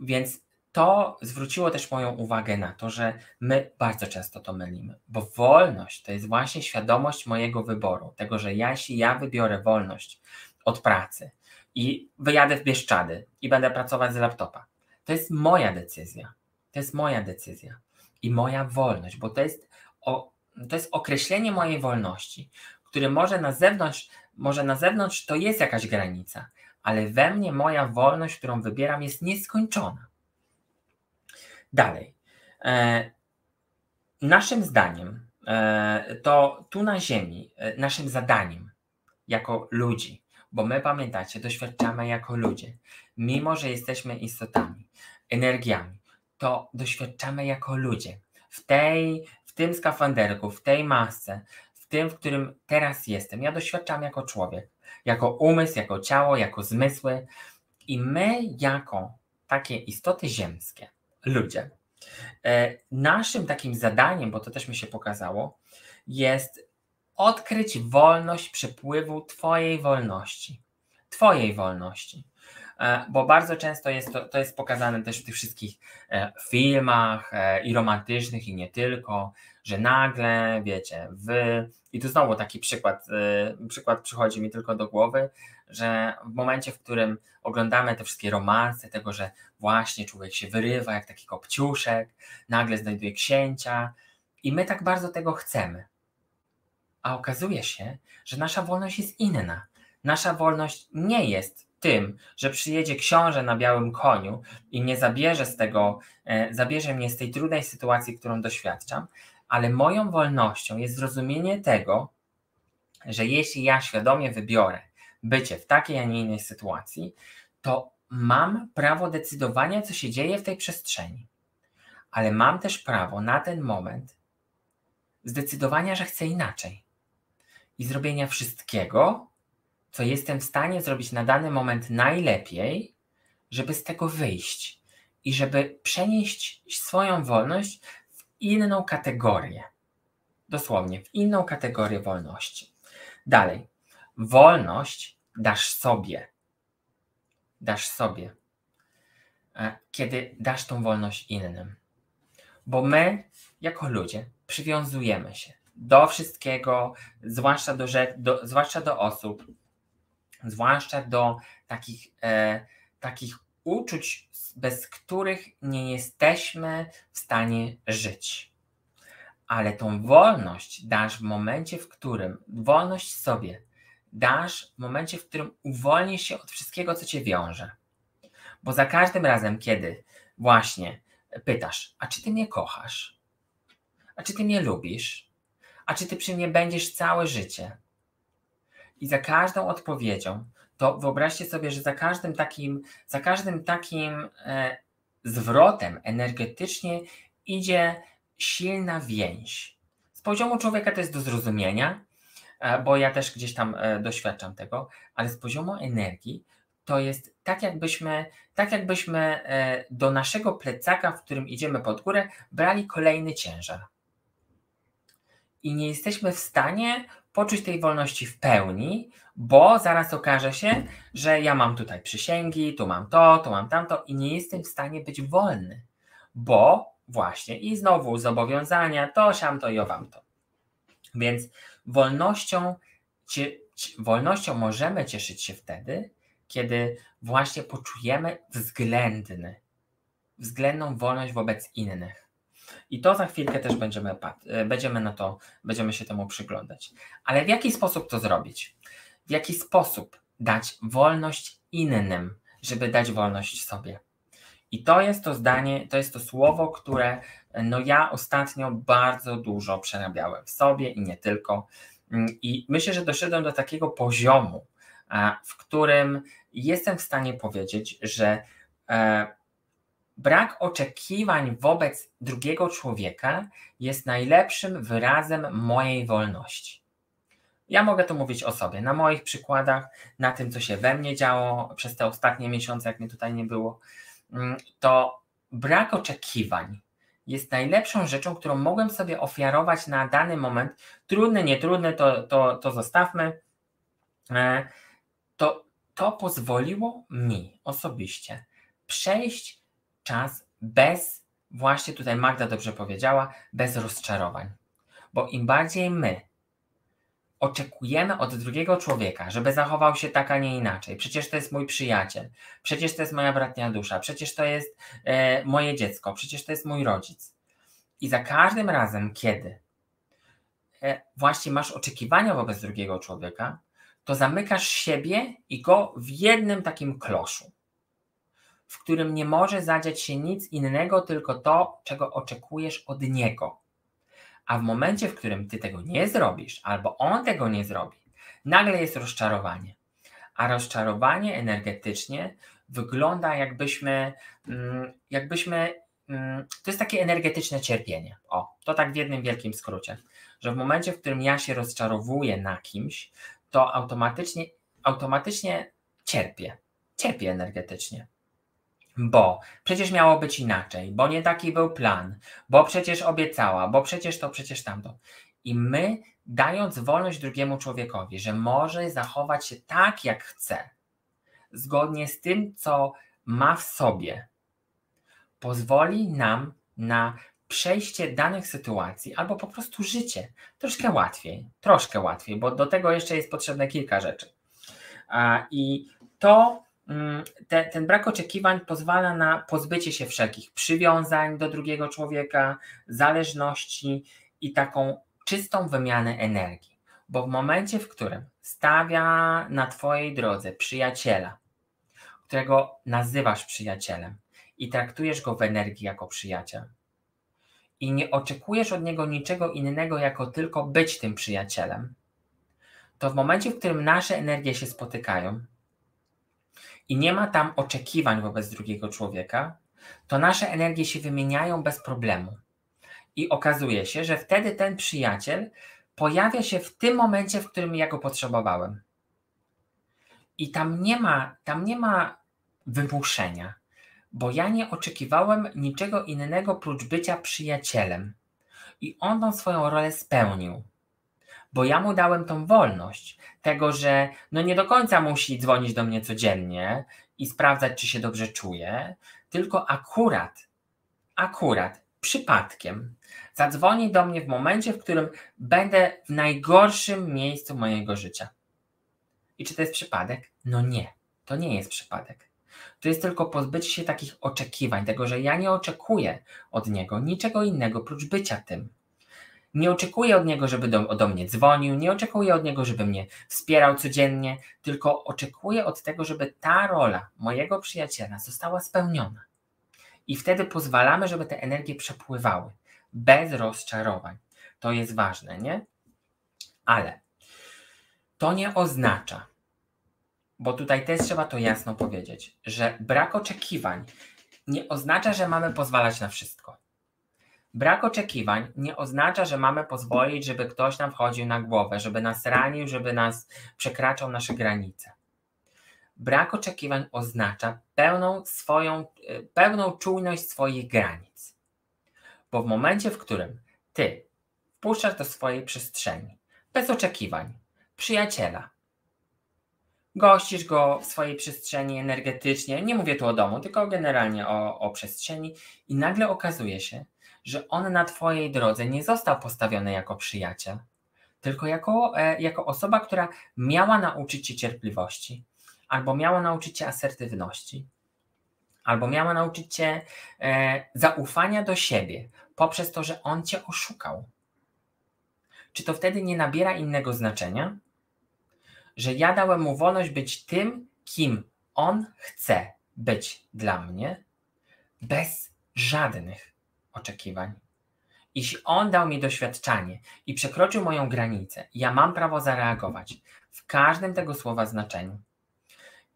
Więc to zwróciło też moją uwagę na to, że my bardzo często to mylimy, bo wolność to jest właśnie świadomość mojego wyboru, tego, że ja, jeśli ja wybiorę wolność od pracy, i wyjadę w Bieszczady i będę pracować z laptopa. To jest moja decyzja. To jest moja decyzja i moja wolność, bo to jest, o, to jest określenie mojej wolności, który może na zewnątrz, może na zewnątrz to jest jakaś granica, ale we mnie moja wolność, którą wybieram, jest nieskończona. Dalej. E, naszym zdaniem, e, to tu na Ziemi, e, naszym zadaniem jako ludzi, bo my pamiętacie, doświadczamy jako ludzie, mimo że jesteśmy istotami, energiami, to doświadczamy jako ludzie. W tej, w tym skafanderku, w tej masce, w tym, w którym teraz jestem, ja doświadczam jako człowiek, jako umysł, jako ciało, jako zmysły i my jako takie istoty ziemskie, ludzie, e, naszym takim zadaniem, bo to też mi się pokazało, jest odkryć wolność przepływu Twojej wolności. Twojej wolności. E, bo bardzo często jest to, to jest pokazane też w tych wszystkich e, filmach e, i romantycznych i nie tylko, że nagle, wiecie, wy, i tu znowu taki przykład, przykład przychodzi mi tylko do głowy, że w momencie, w którym oglądamy te wszystkie romanse, tego, że właśnie człowiek się wyrywa jak taki kopciuszek, nagle znajduje księcia i my tak bardzo tego chcemy. A okazuje się, że nasza wolność jest inna. Nasza wolność nie jest tym, że przyjedzie książę na białym koniu i mnie zabierze z tego, e, zabierze mnie z tej trudnej sytuacji, którą doświadczam, ale moją wolnością jest zrozumienie tego, że jeśli ja świadomie wybiorę bycie w takiej, a nie innej sytuacji, to mam prawo decydowania, co się dzieje w tej przestrzeni. Ale mam też prawo na ten moment zdecydowania, że chcę inaczej i zrobienia wszystkiego, co jestem w stanie zrobić na dany moment najlepiej, żeby z tego wyjść i żeby przenieść swoją wolność w inną kategorię. Dosłownie, w inną kategorię wolności. Dalej, wolność dasz sobie. Dasz sobie. E, kiedy dasz tą wolność innym. Bo my, jako ludzie, przywiązujemy się do wszystkiego, zwłaszcza do, do, zwłaszcza do osób, zwłaszcza do takich, e, takich uczuć, bez których nie jesteśmy w stanie żyć. Ale tą wolność dasz w momencie, w którym wolność sobie dasz w momencie, w którym uwolnisz się od wszystkiego, co cię wiąże. Bo za każdym razem, kiedy właśnie pytasz, a czy ty mnie kochasz? A czy ty mnie lubisz? A czy ty przy mnie będziesz całe życie? I za każdą odpowiedzią, to wyobraźcie sobie, że za każdym takim, za każdym takim e, zwrotem energetycznie idzie silna więź. Z poziomu człowieka to jest do zrozumienia, e, bo ja też gdzieś tam e, doświadczam tego, ale z poziomu energii to jest tak jakbyśmy, tak jakbyśmy e, do naszego plecaka, w którym idziemy pod górę, brali kolejny ciężar. I nie jesteśmy w stanie poczuć tej wolności w pełni, bo zaraz okaże się, że ja mam tutaj przysięgi, tu mam to, tu mam tamto i nie jestem w stanie być wolny, bo właśnie i znowu zobowiązania, to, siam to i owam to. Więc wolnością, wolnością możemy cieszyć się wtedy, kiedy właśnie poczujemy względny, względną wolność wobec innych. I to za chwilkę też będziemy, e, będziemy na to, będziemy się temu przyglądać. Ale w jaki sposób to zrobić? W jaki sposób dać wolność innym, żeby dać wolność sobie? I to jest to zdanie, to jest to słowo, które no ja ostatnio bardzo dużo przerabiałem w sobie i nie tylko. Mm, I myślę, że doszedłem do takiego poziomu, w którym jestem w stanie powiedzieć, że e, Brak oczekiwań wobec drugiego człowieka jest najlepszym wyrazem mojej wolności. Ja mogę tu mówić o sobie, na moich przykładach, na tym, co się we mnie działo przez te ostatnie miesiące, jak mnie tutaj nie było. Mm, to brak oczekiwań jest najlepszą rzeczą, którą mogłem sobie ofiarować na dany moment. Trudny, nietrudny, to, to, to zostawmy. E, to, to pozwoliło mi osobiście przejść czas bez, właśnie tutaj Magda dobrze powiedziała, bez rozczarowań. Bo im bardziej my oczekujemy od drugiego człowieka, żeby zachował się tak, a nie inaczej, przecież to jest mój przyjaciel, przecież to jest moja bratnia dusza, przecież to jest e, moje dziecko, przecież to jest mój rodzic. I za każdym razem, kiedy e, właśnie masz oczekiwania wobec drugiego człowieka, to zamykasz siebie i go w jednym takim kloszu, w którym nie może zadziać się nic innego, tylko to, czego oczekujesz od niego. A w momencie, w którym ty tego nie zrobisz, albo on tego nie zrobi, nagle jest rozczarowanie. A rozczarowanie energetycznie wygląda jakbyśmy, mm, jakbyśmy, mm, to jest takie energetyczne cierpienie. O, to tak w jednym wielkim skrócie, że w momencie, w którym ja się rozczarowuję na kimś, to automatycznie, automatycznie cierpię. Cierpię energetycznie. Bo przecież miało być inaczej, bo nie taki był plan, bo przecież obiecała, bo przecież to, przecież tamto. I my, dając wolność drugiemu człowiekowi, że może zachować się tak, jak chce, zgodnie z tym, co ma w sobie, pozwoli nam na przejście danych sytuacji albo po prostu życie troszkę łatwiej, troszkę łatwiej, bo do tego jeszcze jest potrzebne kilka rzeczy. I to te, ten brak oczekiwań pozwala na pozbycie się wszelkich przywiązań do drugiego człowieka, zależności i taką czystą wymianę energii. Bo w momencie, w którym stawia na Twojej drodze przyjaciela, którego nazywasz przyjacielem i traktujesz go w energii jako przyjaciel, i nie oczekujesz od niego niczego innego, jako tylko być tym przyjacielem, to w momencie, w którym nasze energie się spotykają i nie ma tam oczekiwań wobec drugiego człowieka, to nasze energie się wymieniają bez problemu. I okazuje się, że wtedy ten przyjaciel pojawia się w tym momencie, w którym ja go potrzebowałem. I tam nie ma, tam nie ma wymuszenia bo ja nie oczekiwałem niczego innego prócz bycia przyjacielem. I on tą swoją rolę spełnił. Bo ja mu dałem tą wolność tego, że no nie do końca musi dzwonić do mnie codziennie i sprawdzać, czy się dobrze czuje, tylko akurat, akurat, przypadkiem zadzwoni do mnie w momencie, w którym będę w najgorszym miejscu mojego życia. I czy to jest przypadek? No nie, to nie jest przypadek. To jest tylko pozbycie się takich oczekiwań, tego, że ja nie oczekuję od niego niczego innego prócz bycia tym. Nie oczekuję od niego, żeby do, do mnie dzwonił, nie oczekuję od niego, żeby mnie wspierał codziennie, tylko oczekuję od tego, żeby ta rola mojego przyjaciela została spełniona. I wtedy pozwalamy, żeby te energie przepływały bez rozczarowań. To jest ważne, nie? Ale to nie oznacza, bo tutaj też trzeba to jasno powiedzieć, że brak oczekiwań nie oznacza, że mamy pozwalać na wszystko. Brak oczekiwań nie oznacza, że mamy pozwolić, żeby ktoś nam wchodził na głowę, żeby nas ranił, żeby nas przekraczał nasze granice. Brak oczekiwań oznacza pełną swoją, pełną czujność swoich granic. Bo w momencie, w którym ty wpuszczasz do swojej przestrzeni, bez oczekiwań, przyjaciela, gościsz go w swojej przestrzeni energetycznie, nie mówię tu o domu, tylko generalnie o, o przestrzeni i nagle okazuje się, że on na twojej drodze nie został postawiony jako przyjaciel, tylko jako, e, jako osoba, która miała nauczyć cię cierpliwości, albo miała nauczyć cię asertywności, albo miała nauczyć cię e, zaufania do siebie poprzez to, że on cię oszukał. Czy to wtedy nie nabiera innego znaczenia? że ja dałem mu wolność być tym, kim on chce być dla mnie, bez żadnych oczekiwań. Jeśli on dał mi doświadczenie i przekroczył moją granicę, ja mam prawo zareagować w każdym tego słowa znaczeniu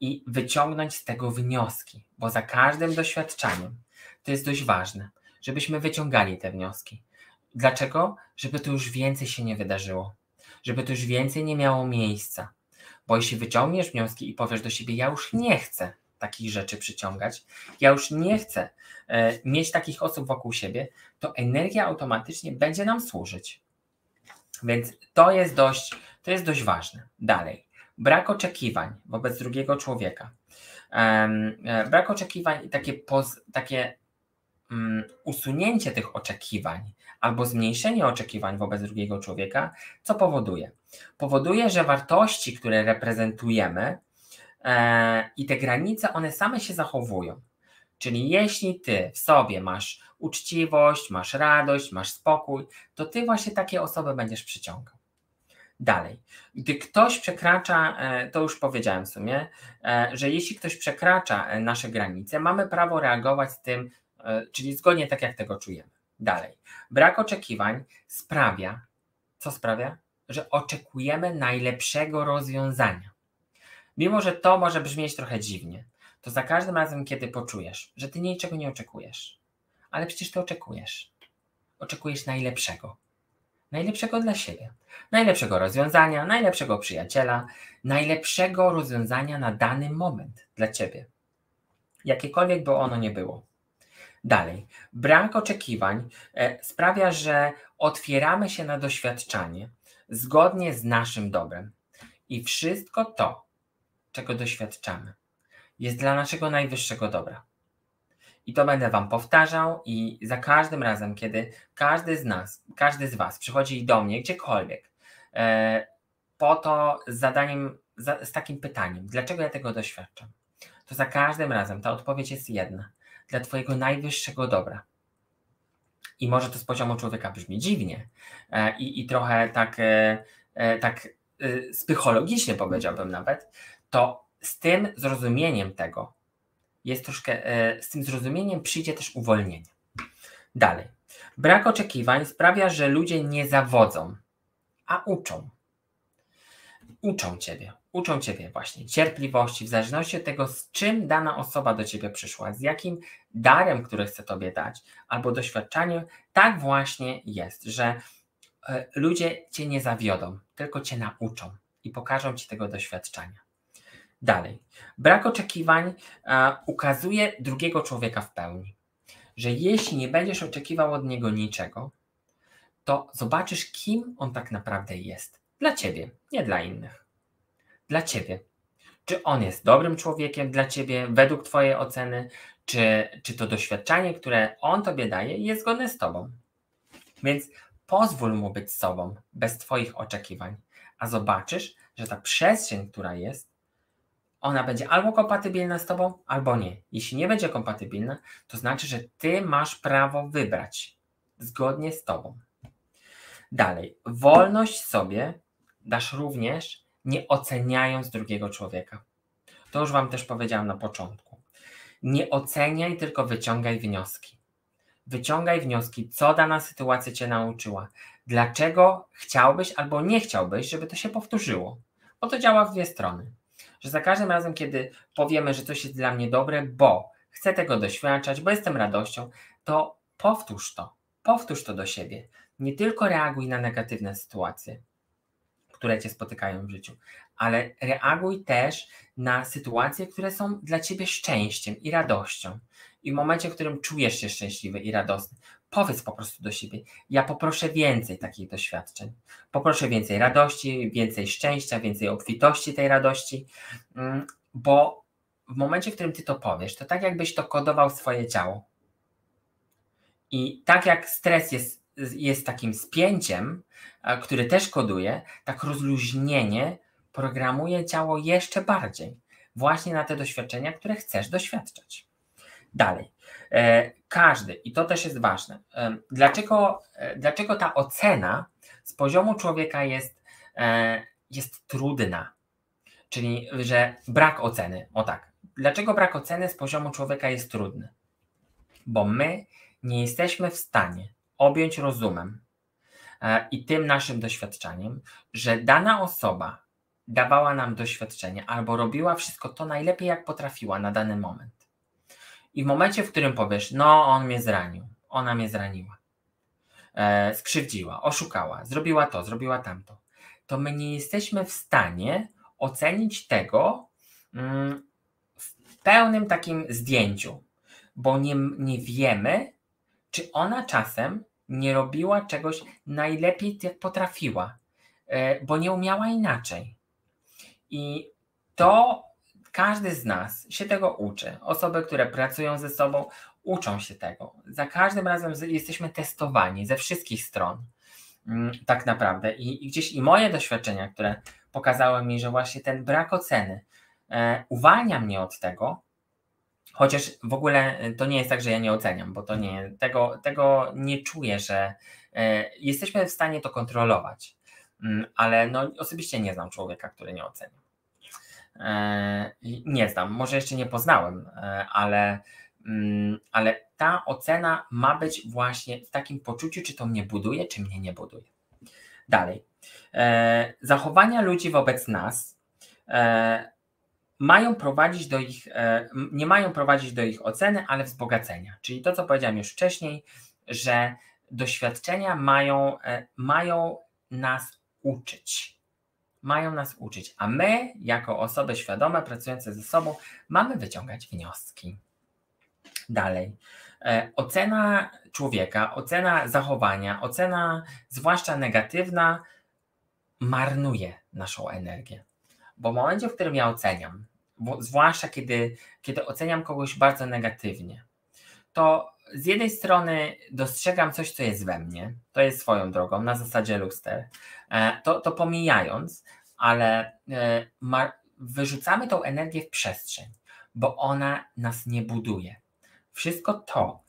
i wyciągnąć z tego wnioski, bo za każdym doświadczeniem to jest dość ważne, żebyśmy wyciągali te wnioski. Dlaczego? Żeby to już więcej się nie wydarzyło, żeby to już więcej nie miało miejsca, bo jeśli wyciągniesz wnioski i powiesz do siebie, ja już nie chcę takich rzeczy przyciągać, ja już nie chcę e, mieć takich osób wokół siebie, to energia automatycznie będzie nam służyć. Więc to jest dość, to jest dość ważne. Dalej. Brak oczekiwań wobec drugiego człowieka. E, brak oczekiwań i takie, poz, takie um, usunięcie tych oczekiwań albo zmniejszenie oczekiwań wobec drugiego człowieka, co powoduje? Powoduje, że wartości, które reprezentujemy i te granice, one same się zachowują. Czyli jeśli ty w sobie masz uczciwość, masz radość, masz spokój, to ty właśnie takie osoby będziesz przyciągał. Dalej, gdy ktoś przekracza, e, to już powiedziałem w sumie, e, że jeśli ktoś przekracza e, nasze granice, mamy prawo reagować z tym, czyli zgodnie tak, jak tego czujemy. Dalej, brak oczekiwań sprawia, co sprawia? Że oczekujemy najlepszego rozwiązania. Mimo, że to może brzmieć trochę dziwnie, to za każdym razem, kiedy poczujesz, że ty niczego nie oczekujesz, ale przecież ty oczekujesz. Oczekujesz najlepszego. Najlepszego dla siebie. Najlepszego rozwiązania, najlepszego przyjaciela, najlepszego rozwiązania na dany moment dla ciebie. Jakiekolwiek by ono nie było. Dalej, brak oczekiwań e, sprawia, że otwieramy się na doświadczanie zgodnie z naszym dobrem. I wszystko to, czego doświadczamy, jest dla naszego najwyższego dobra. I to będę Wam powtarzał, i za każdym razem, kiedy każdy z nas, każdy z Was przychodzi do mnie gdziekolwiek, e, po to z zadaniem, z takim pytaniem, dlaczego ja tego doświadczam, to za każdym razem ta odpowiedź jest jedna: dla Twojego najwyższego dobra. I może to z poziomu człowieka brzmi dziwnie e, i, i trochę tak, e, tak psychologicznie powiedziałbym nawet, to z tym zrozumieniem tego jest troszkę, e, z tym zrozumieniem przyjdzie też uwolnienie. Dalej. Brak oczekiwań sprawia, że ludzie nie zawodzą, a uczą. Uczą ciebie, uczą ciebie właśnie cierpliwości, w zależności od tego, z czym dana osoba do ciebie przyszła, z jakim darem, który chce tobie dać, albo doświadczaniem. Tak właśnie jest, że e, ludzie cię nie zawiodą, tylko cię nauczą i pokażą ci tego doświadczenia. Dalej. Brak oczekiwań a, ukazuje drugiego człowieka w pełni. Że jeśli nie będziesz oczekiwał od niego niczego, to zobaczysz, kim on tak naprawdę jest. Dla ciebie, nie dla innych. Dla ciebie. Czy on jest dobrym człowiekiem dla ciebie, według twojej oceny, czy, czy to doświadczenie, które on tobie daje, jest zgodne z tobą. Więc pozwól mu być sobą, bez twoich oczekiwań, a zobaczysz, że ta przestrzeń, która jest, ona będzie albo kompatybilna z tobą, albo nie. Jeśli nie będzie kompatybilna, to znaczy, że ty masz prawo wybrać zgodnie z tobą. Dalej, wolność sobie dasz również nie oceniając drugiego człowieka. To już Wam też powiedziałam na początku. Nie oceniaj, tylko wyciągaj wnioski. Wyciągaj wnioski, co dana sytuacja Cię nauczyła. Dlaczego chciałbyś albo nie chciałbyś, żeby to się powtórzyło? Bo to działa w dwie strony że za każdym razem, kiedy powiemy, że coś jest dla mnie dobre, bo chcę tego doświadczać, bo jestem radością, to powtórz to. Powtórz to do siebie. Nie tylko reaguj na negatywne sytuacje, które cię spotykają w życiu, ale reaguj też na sytuacje, które są dla ciebie szczęściem i radością. I w momencie, w którym czujesz się szczęśliwy i radosny, powiedz po prostu do siebie: Ja poproszę więcej takich doświadczeń. Poproszę więcej radości, więcej szczęścia, więcej obfitości tej radości, mm, bo w momencie, w którym ty to powiesz, to tak jakbyś to kodował swoje ciało. I tak jak stres jest, jest takim spięciem, który też koduje, tak rozluźnienie programuje ciało jeszcze bardziej, właśnie na te doświadczenia, które chcesz doświadczać. Dalej. E, każdy, i to też jest ważne, e, dlaczego, e, dlaczego ta ocena z poziomu człowieka jest, jest trudna? Czyli, że brak oceny, o tak. Dlaczego brak oceny z poziomu człowieka jest trudny? Bo my nie jesteśmy w stanie objąć rozumem i tym naszym doświadczeniem, że dana osoba dawała nam doświadczenie albo robiła wszystko to najlepiej, jak potrafiła na dany moment. I w momencie, w którym powiesz, no on mnie zranił, ona mnie zraniła, e, skrzywdziła, oszukała, zrobiła to, zrobiła tamto, to my nie jesteśmy w stanie ocenić tego mm, w pełnym takim zdjęciu, bo nie, nie wiemy, czy ona czasem nie robiła czegoś najlepiej, jak potrafiła, e, bo nie umiała inaczej. I to każdy z nas się tego uczy. Osoby, które pracują ze sobą, uczą się tego. Za każdym razem jesteśmy testowani ze wszystkich stron. Mm, tak naprawdę. I, I, gdzieś i moje doświadczenia, które pokazały mi, że właśnie ten brak oceny e, uwalnia mnie od tego, Chociaż w ogóle to nie jest tak, że ja nie oceniam, bo to nie, tego, tego nie czuję, że e, jesteśmy w stanie to kontrolować. Mm, ale no, osobiście nie znam człowieka, który nie ocenia. E, nie znam, może jeszcze nie poznałem, e, ale, mm, ale ta ocena ma być właśnie w takim poczuciu, czy to mnie buduje, czy mnie nie buduje. Dalej. E, zachowania ludzi wobec nas mają prowadzić do ich, nie mają prowadzić do ich oceny, ale wzbogacenia. Czyli to, co powiedziałem już wcześniej, że doświadczenia mają, mają nas uczyć. Mają nas uczyć, a my, jako osoby świadome, pracujące ze sobą, mamy wyciągać wnioski. Dalej. E, ocena człowieka, ocena zachowania, ocena zwłaszcza negatywna, marnuje naszą energię. Bo w momencie, w którym ja oceniam, zwłaszcza kiedy, kiedy oceniam kogoś bardzo negatywnie, to z jednej strony dostrzegam coś, co jest we mnie, to jest swoją drogą, na zasadzie luster, to, to pomijając, ale e, wyrzucamy tą energię w przestrzeń, bo ona nas nie buduje. Wszystko to,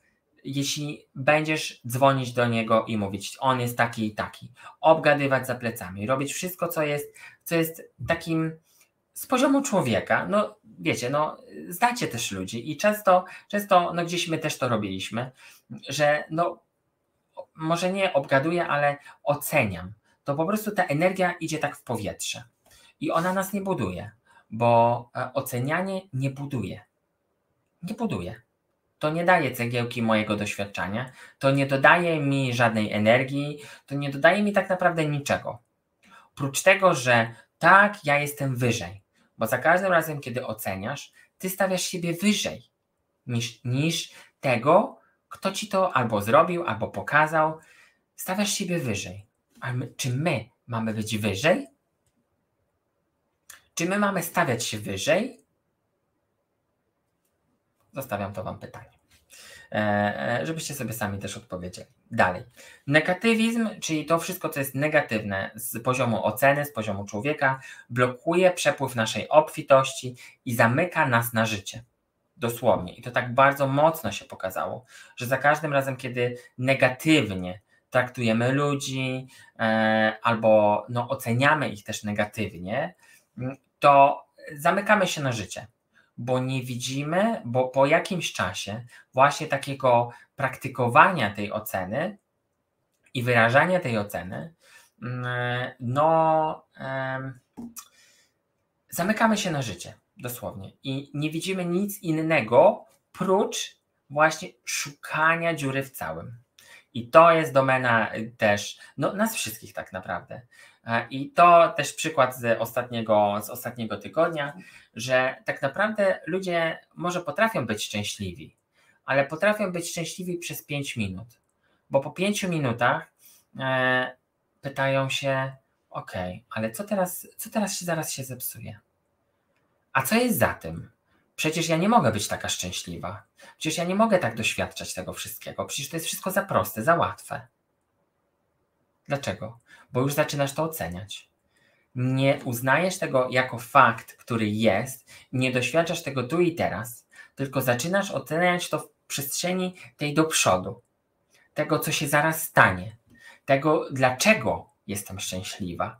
jeśli będziesz dzwonić do niego i mówić, on jest taki i taki, obgadywać za plecami, robić wszystko, co jest, co jest takim z poziomu człowieka, no wiecie, no znacie też ludzi i często, często no gdzieś my też to robiliśmy, że no może nie obgaduję, ale oceniam. To po prostu ta energia idzie tak w powietrze i ona nas nie buduje, bo e, ocenianie nie buduje. Nie buduje. To nie daje cegiełki mojego doświadczenia, to nie dodaje mi żadnej energii, to nie dodaje mi tak naprawdę niczego. Oprócz tego, że tak, ja jestem wyżej, bo za każdym razem, kiedy oceniasz, ty stawiasz siebie wyżej niż, niż tego, kto ci to albo zrobił, albo pokazał. Stawiasz siebie wyżej. My, czy my mamy być wyżej? Czy my mamy stawiać się wyżej? Zostawiam to Wam pytanie. E, e, żebyście sobie sami też odpowiedzieli. Dalej. Negatywizm, czyli to wszystko, co jest negatywne z poziomu oceny, z poziomu człowieka, blokuje przepływ naszej obfitości i zamyka nas na życie. Dosłownie. I to tak bardzo mocno się pokazało, że za każdym razem, kiedy negatywnie traktujemy ludzi e, albo no, oceniamy ich też negatywnie, to zamykamy się na życie bo nie widzimy, bo po jakimś czasie właśnie takiego praktykowania tej oceny i wyrażania tej oceny, no zamykamy się na życie, dosłownie. I nie widzimy nic innego prócz właśnie szukania dziury w całym. I to jest domena też no, nas wszystkich tak naprawdę. E, I to też przykład z ostatniego, z ostatniego tygodnia, że tak naprawdę ludzie może potrafią być szczęśliwi, ale potrafią być szczęśliwi przez 5 minut, bo po 5 minutach e, pytają się: OK, ale co teraz, co teraz się zaraz się zepsuje? A co jest za tym? Przecież ja nie mogę być taka szczęśliwa. Przecież ja nie mogę tak doświadczać tego wszystkiego. Przecież to jest wszystko za proste, za łatwe. Dlaczego? Bo już zaczynasz to oceniać. Nie uznajesz tego jako fakt, który jest, nie doświadczasz tego tu i teraz, tylko zaczynasz oceniać to w przestrzeni tej do przodu, tego, co się zaraz stanie, tego, dlaczego jestem szczęśliwa.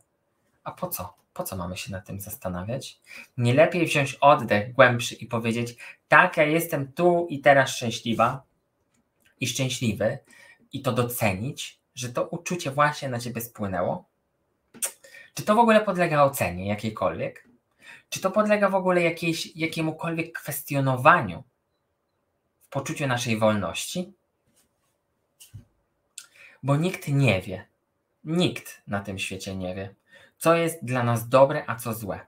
A po co? Po co mamy się nad tym zastanawiać? Nie lepiej wziąć oddech głębszy i powiedzieć: Tak, ja jestem tu i teraz szczęśliwa i szczęśliwy, i to docenić, że to uczucie właśnie na ciebie spłynęło? Czy to w ogóle podlega ocenie jakiejkolwiek? Czy to podlega w ogóle jakiejś, jakiemukolwiek kwestionowaniu w poczuciu naszej wolności? Bo nikt nie wie, nikt na tym świecie nie wie, co jest dla nas dobre, a co złe.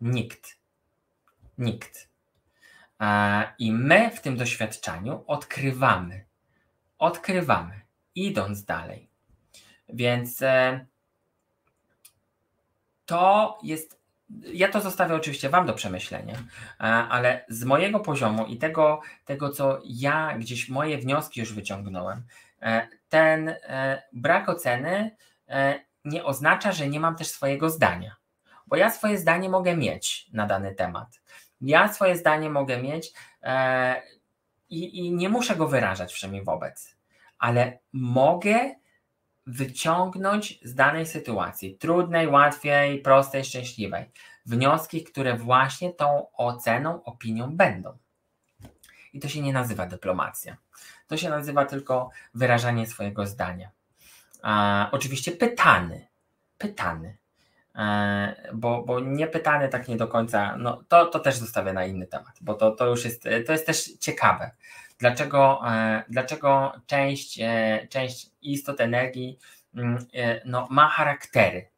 Nikt. Nikt. I my w tym doświadczeniu odkrywamy, odkrywamy, idąc dalej. Więc e, to jest. Ja to zostawię oczywiście Wam do przemyślenia, e, ale z mojego poziomu i tego, tego co ja gdzieś moje wnioski już wyciągnąłem, e, ten brak oceny nie oznacza, że nie mam też swojego zdania, bo ja swoje zdanie mogę mieć na dany temat. Ja swoje zdanie mogę mieć e, i, i nie muszę go wyrażać wszemi wobec, ale mogę wyciągnąć z danej sytuacji, trudnej, łatwiej, prostej, szczęśliwej, wnioski, które właśnie tą oceną, opinią będą. I to się nie nazywa dyplomacja. To się nazywa tylko wyrażanie swojego zdania. Oczywiście pytany, pytany, e, bo, bo nie pytany tak nie do końca, no to, to też zostawię na inny temat, bo to, to już jest, to jest też ciekawe. Dlaczego, e, dlaczego część, e, część istot energii mm, no, ma charaktery?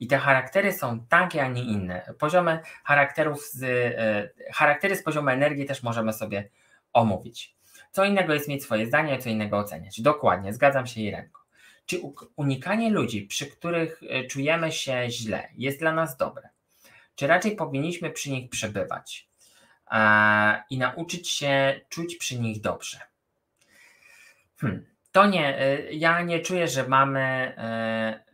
I te charaktery są takie, a nie inne. Poziomy charakterów z, charaktery z poziomu energii też możemy sobie omówić. Co innego jest mieć swoje zdanie, co innego oceniać. Dokładnie, zgadzam się Irenko. Czy unikanie ludzi, przy których e, czujemy się źle, jest dla nas dobre? Czy raczej powinniśmy przy nich przebywać i nauczyć się czuć przy nich dobrze? Hmm. To nie, e, ja nie czuję, że mamy, e,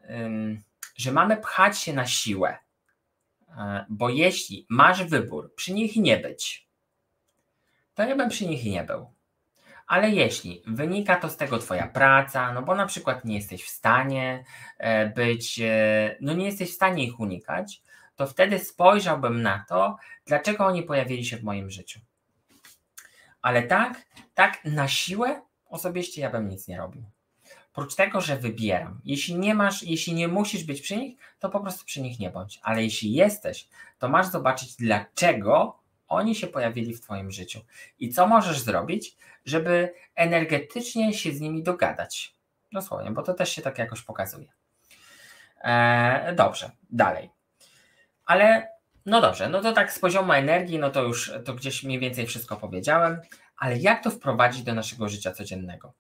że mamy pchać się na siłę, bo jeśli masz wybór przy nich nie być, to ja bym przy nich nie był. Ale jeśli wynika to z tego Twoja praca, no bo na przykład nie jesteś w stanie e, być, e, no nie jesteś w stanie ich unikać, to wtedy spojrzałbym na to, dlaczego oni pojawili się w moim życiu. Ale tak, tak na siłę osobiście ja bym nic nie robił. Oprócz tego, że wybieram. Jeśli nie masz, jeśli nie musisz być przy nich, to po prostu przy nich nie bądź. Ale jeśli jesteś, to masz zobaczyć, dlaczego oni się pojawili w Twoim życiu i co możesz zrobić, żeby energetycznie się z nimi dogadać. Dosłownie, bo to też się tak jakoś pokazuje. Eee, dobrze, dalej. Ale no dobrze, no to tak z poziomu energii, no to już to gdzieś mniej więcej wszystko powiedziałem, ale jak to wprowadzić do naszego życia codziennego?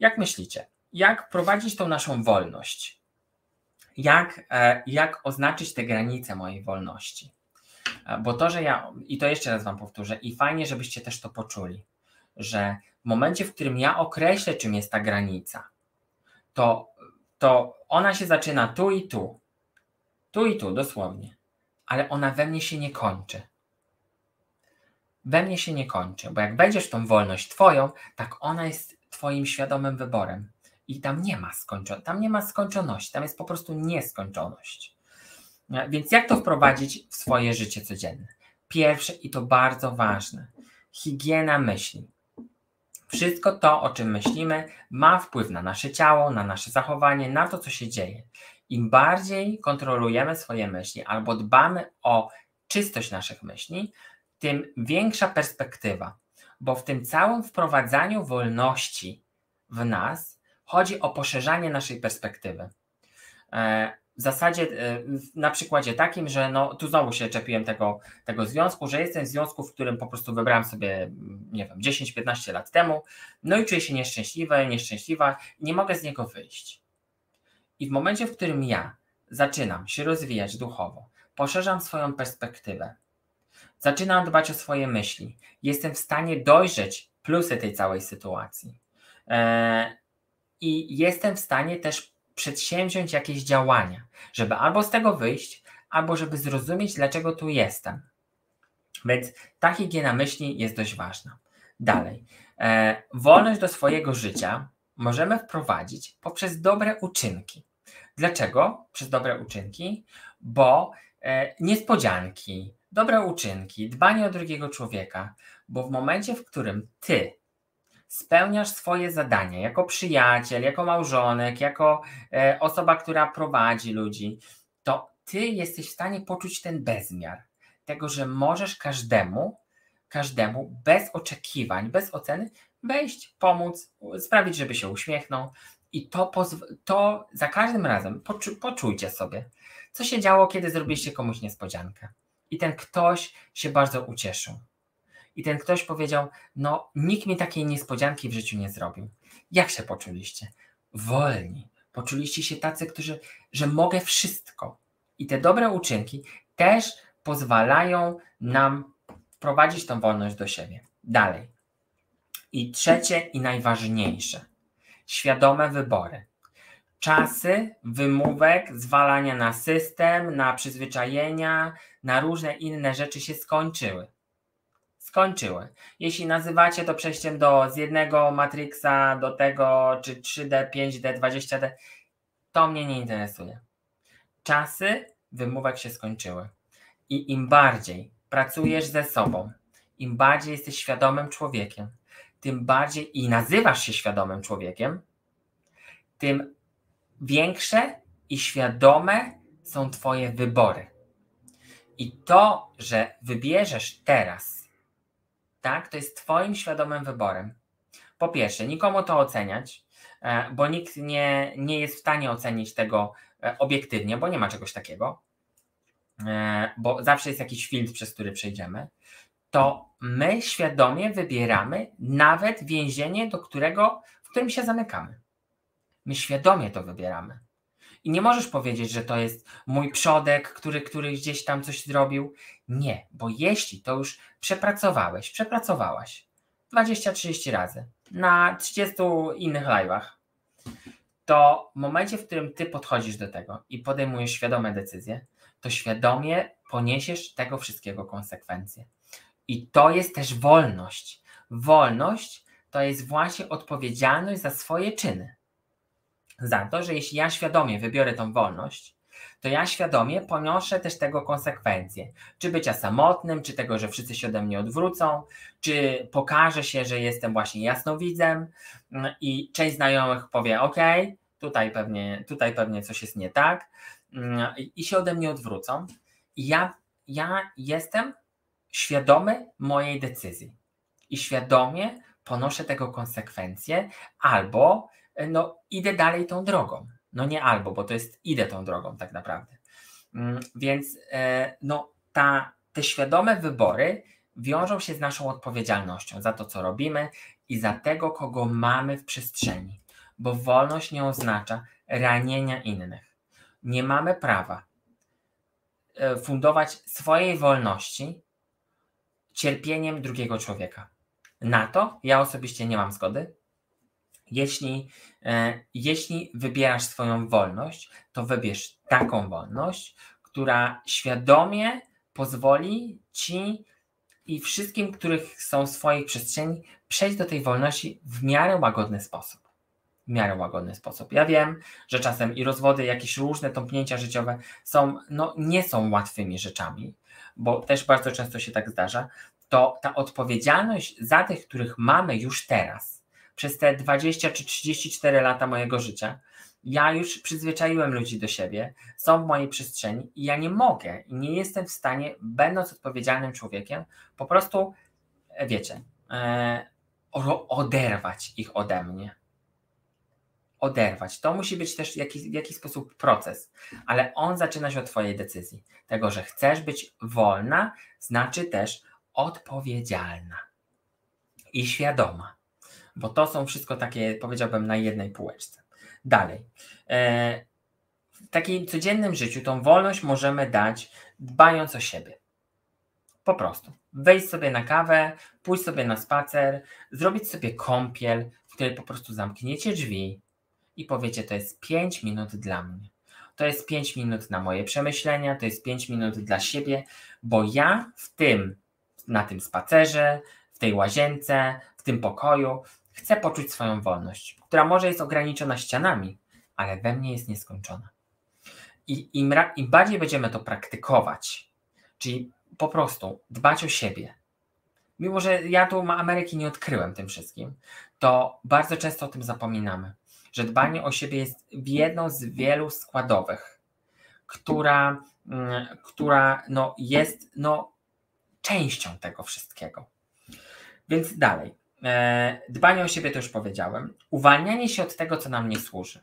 Jak myślicie? Jak prowadzić tą naszą wolność? Jak, e, jak oznaczyć te granice mojej wolności? Bo to, że ja, i to jeszcze raz Wam powtórzę, i fajnie, żebyście też to poczuli, że w momencie, w którym ja określę, czym jest ta granica, to, to ona się zaczyna tu i tu. Tu i tu, dosłownie. Ale ona we mnie się nie kończy. We mnie się nie kończy, bo jak będziesz tą wolność Twoją, tak ona jest Twoim świadomym wyborem. I tam nie ma skończoności, tam nie ma skończoności, tam jest po prostu nieskończoność. Więc jak to wprowadzić w swoje życie codzienne? Pierwsze i to bardzo ważne, higiena myśli. Wszystko to, o czym myślimy, ma wpływ na nasze ciało, na nasze zachowanie, na to, co się dzieje. Im bardziej kontrolujemy swoje myśli albo dbamy o czystość naszych myśli, tym większa perspektywa, bo w tym całym wprowadzaniu wolności w nas chodzi o poszerzanie naszej perspektywy. W zasadzie e, na przykładzie takim, że no tu znowu się czepiłem tego, tego związku, że jestem w związku, w którym po prostu wybrałem sobie, nie wiem, 10-15 lat temu, no i czuję się nieszczęśliwy, nieszczęśliwa, nie mogę z niego wyjść. I w momencie, w którym ja zaczynam się rozwijać duchowo, poszerzam swoją perspektywę, zaczynam dbać o swoje myśli, jestem w stanie dojrzeć plusy tej całej sytuacji. E, I jestem w stanie też przedsięwziąć jakieś działania, żeby albo z tego wyjść, albo żeby zrozumieć, dlaczego tu jestem. Więc ta higiena myśli jest dość ważna. Dalej, e, wolność do swojego życia możemy wprowadzić poprzez dobre uczynki. Dlaczego przez dobre uczynki? Bo e, niespodzianki, dobre uczynki, dbanie o drugiego człowieka, bo w momencie, w którym ty spełniasz swoje zadania jako przyjaciel, jako małżonek, jako e, osoba, która prowadzi ludzi, to ty jesteś w stanie poczuć ten bezmiar tego, że możesz każdemu, każdemu bez oczekiwań, bez oceny wejść, pomóc, sprawić, żeby się uśmiechnął. I to, to za każdym razem poczu poczujcie sobie, co się działo, kiedy zrobiliście komuś niespodziankę. I ten ktoś się bardzo ucieszył i ten ktoś powiedział: No, nikt mi takiej niespodzianki w życiu nie zrobił. Jak się poczuliście? Wolni. Poczuliście się tacy, którzy, że mogę wszystko. I te dobre uczynki też pozwalają nam wprowadzić tą wolność do siebie. Dalej. I trzecie i najważniejsze świadome wybory. Czasy wymówek, zwalania na system, na przyzwyczajenia, na różne inne rzeczy się skończyły. Skończyły. Jeśli nazywacie to przejściem do, z jednego Matrixa do tego, czy 3D, 5D, 20D, to mnie nie interesuje. Czasy wymówek się skończyły. I im bardziej pracujesz ze sobą, im bardziej jesteś świadomym człowiekiem, tym bardziej i nazywasz się świadomym człowiekiem, tym większe i świadome są Twoje wybory. I to, że wybierzesz teraz, tak, to jest Twoim świadomym wyborem. Po pierwsze, nikomu to oceniać, e, bo nikt nie, nie jest w stanie ocenić tego e, obiektywnie, bo nie ma czegoś takiego, e, bo zawsze jest jakiś filtr, przez który przejdziemy. To my świadomie wybieramy nawet więzienie, do którego, w którym się zamykamy. My świadomie to wybieramy. I nie możesz powiedzieć, że to jest mój przodek, który, który gdzieś tam coś zrobił. Nie, bo jeśli to już przepracowałeś, przepracowałaś 20-30 razy na 30 innych live'ach, to w momencie, w którym ty podchodzisz do tego i podejmujesz świadome decyzje, to świadomie poniesiesz tego wszystkiego konsekwencje. I to jest też wolność. Wolność to jest właśnie odpowiedzialność za swoje czyny za to, że jeśli ja świadomie wybiorę tą wolność, to ja świadomie poniosę też tego konsekwencje. Czy bycia samotnym, czy tego, że wszyscy się ode mnie odwrócą, czy pokaże się, że jestem właśnie jasnowidzem mm, i część znajomych powie: OK, tutaj pewnie, tutaj pewnie coś jest nie tak, mm, i się ode mnie odwrócą. I ja, ja jestem świadomy mojej decyzji i świadomie ponoszę tego konsekwencje, albo no idę dalej tą drogą. No nie albo, bo to jest idę tą drogą tak naprawdę. Mm, więc e, no ta, te świadome wybory wiążą się z naszą odpowiedzialnością za to, co robimy i za tego, kogo mamy w przestrzeni, bo wolność nie oznacza ranienia innych. Nie mamy prawa e, fundować swojej wolności cierpieniem drugiego człowieka. Na to ja osobiście nie mam zgody, jeśli, e, jeśli wybierasz swoją wolność, to wybierz taką wolność, która świadomie pozwoli ci i wszystkim, których są w swojej przestrzeni, przejść do tej wolności w miarę łagodny sposób. W miarę łagodny sposób. Ja wiem, że czasem i rozwody, jakieś różne tąpnięcia życiowe są, no, nie są łatwymi rzeczami, bo też bardzo często się tak zdarza. To ta odpowiedzialność za tych, których mamy już teraz, przez te 20 czy 34 lata mojego życia, ja już przyzwyczaiłem ludzi do siebie, są w mojej przestrzeni i ja nie mogę i nie jestem w stanie, będąc odpowiedzialnym człowiekiem, po prostu, e, wiecie, e, oderwać ich ode mnie. Oderwać. To musi być też jakiś, w jakiś sposób proces, ale on zaczyna się od Twojej decyzji. Tego, że chcesz być wolna, znaczy też odpowiedzialna i świadoma bo to są wszystko takie, powiedziałbym, na jednej półeczce. Dalej. E, w takim codziennym życiu tą wolność możemy dać dbając o siebie. Po prostu. Wejść sobie na kawę, pójść sobie na spacer, zrobić sobie kąpiel, w której po prostu zamkniecie drzwi i powiecie, to jest 5 minut dla mnie. To jest 5 minut na moje przemyślenia, to jest 5 minut dla siebie, bo ja w tym, na tym spacerze, w tej łazience, w tym pokoju Chcę poczuć swoją wolność, która może jest ograniczona ścianami, ale we mnie jest nieskończona. I im, im bardziej będziemy to praktykować, czyli po prostu dbać o siebie, mimo że ja tu Ameryki nie odkryłem tym wszystkim, to bardzo często o tym zapominamy, że dbanie o siebie jest jedną z wielu składowych, która, mm, która no, jest no, częścią tego wszystkiego. Więc dalej. E, dbanie o siebie to już powiedziałem. Uwalnianie się od tego, co nam nie służy.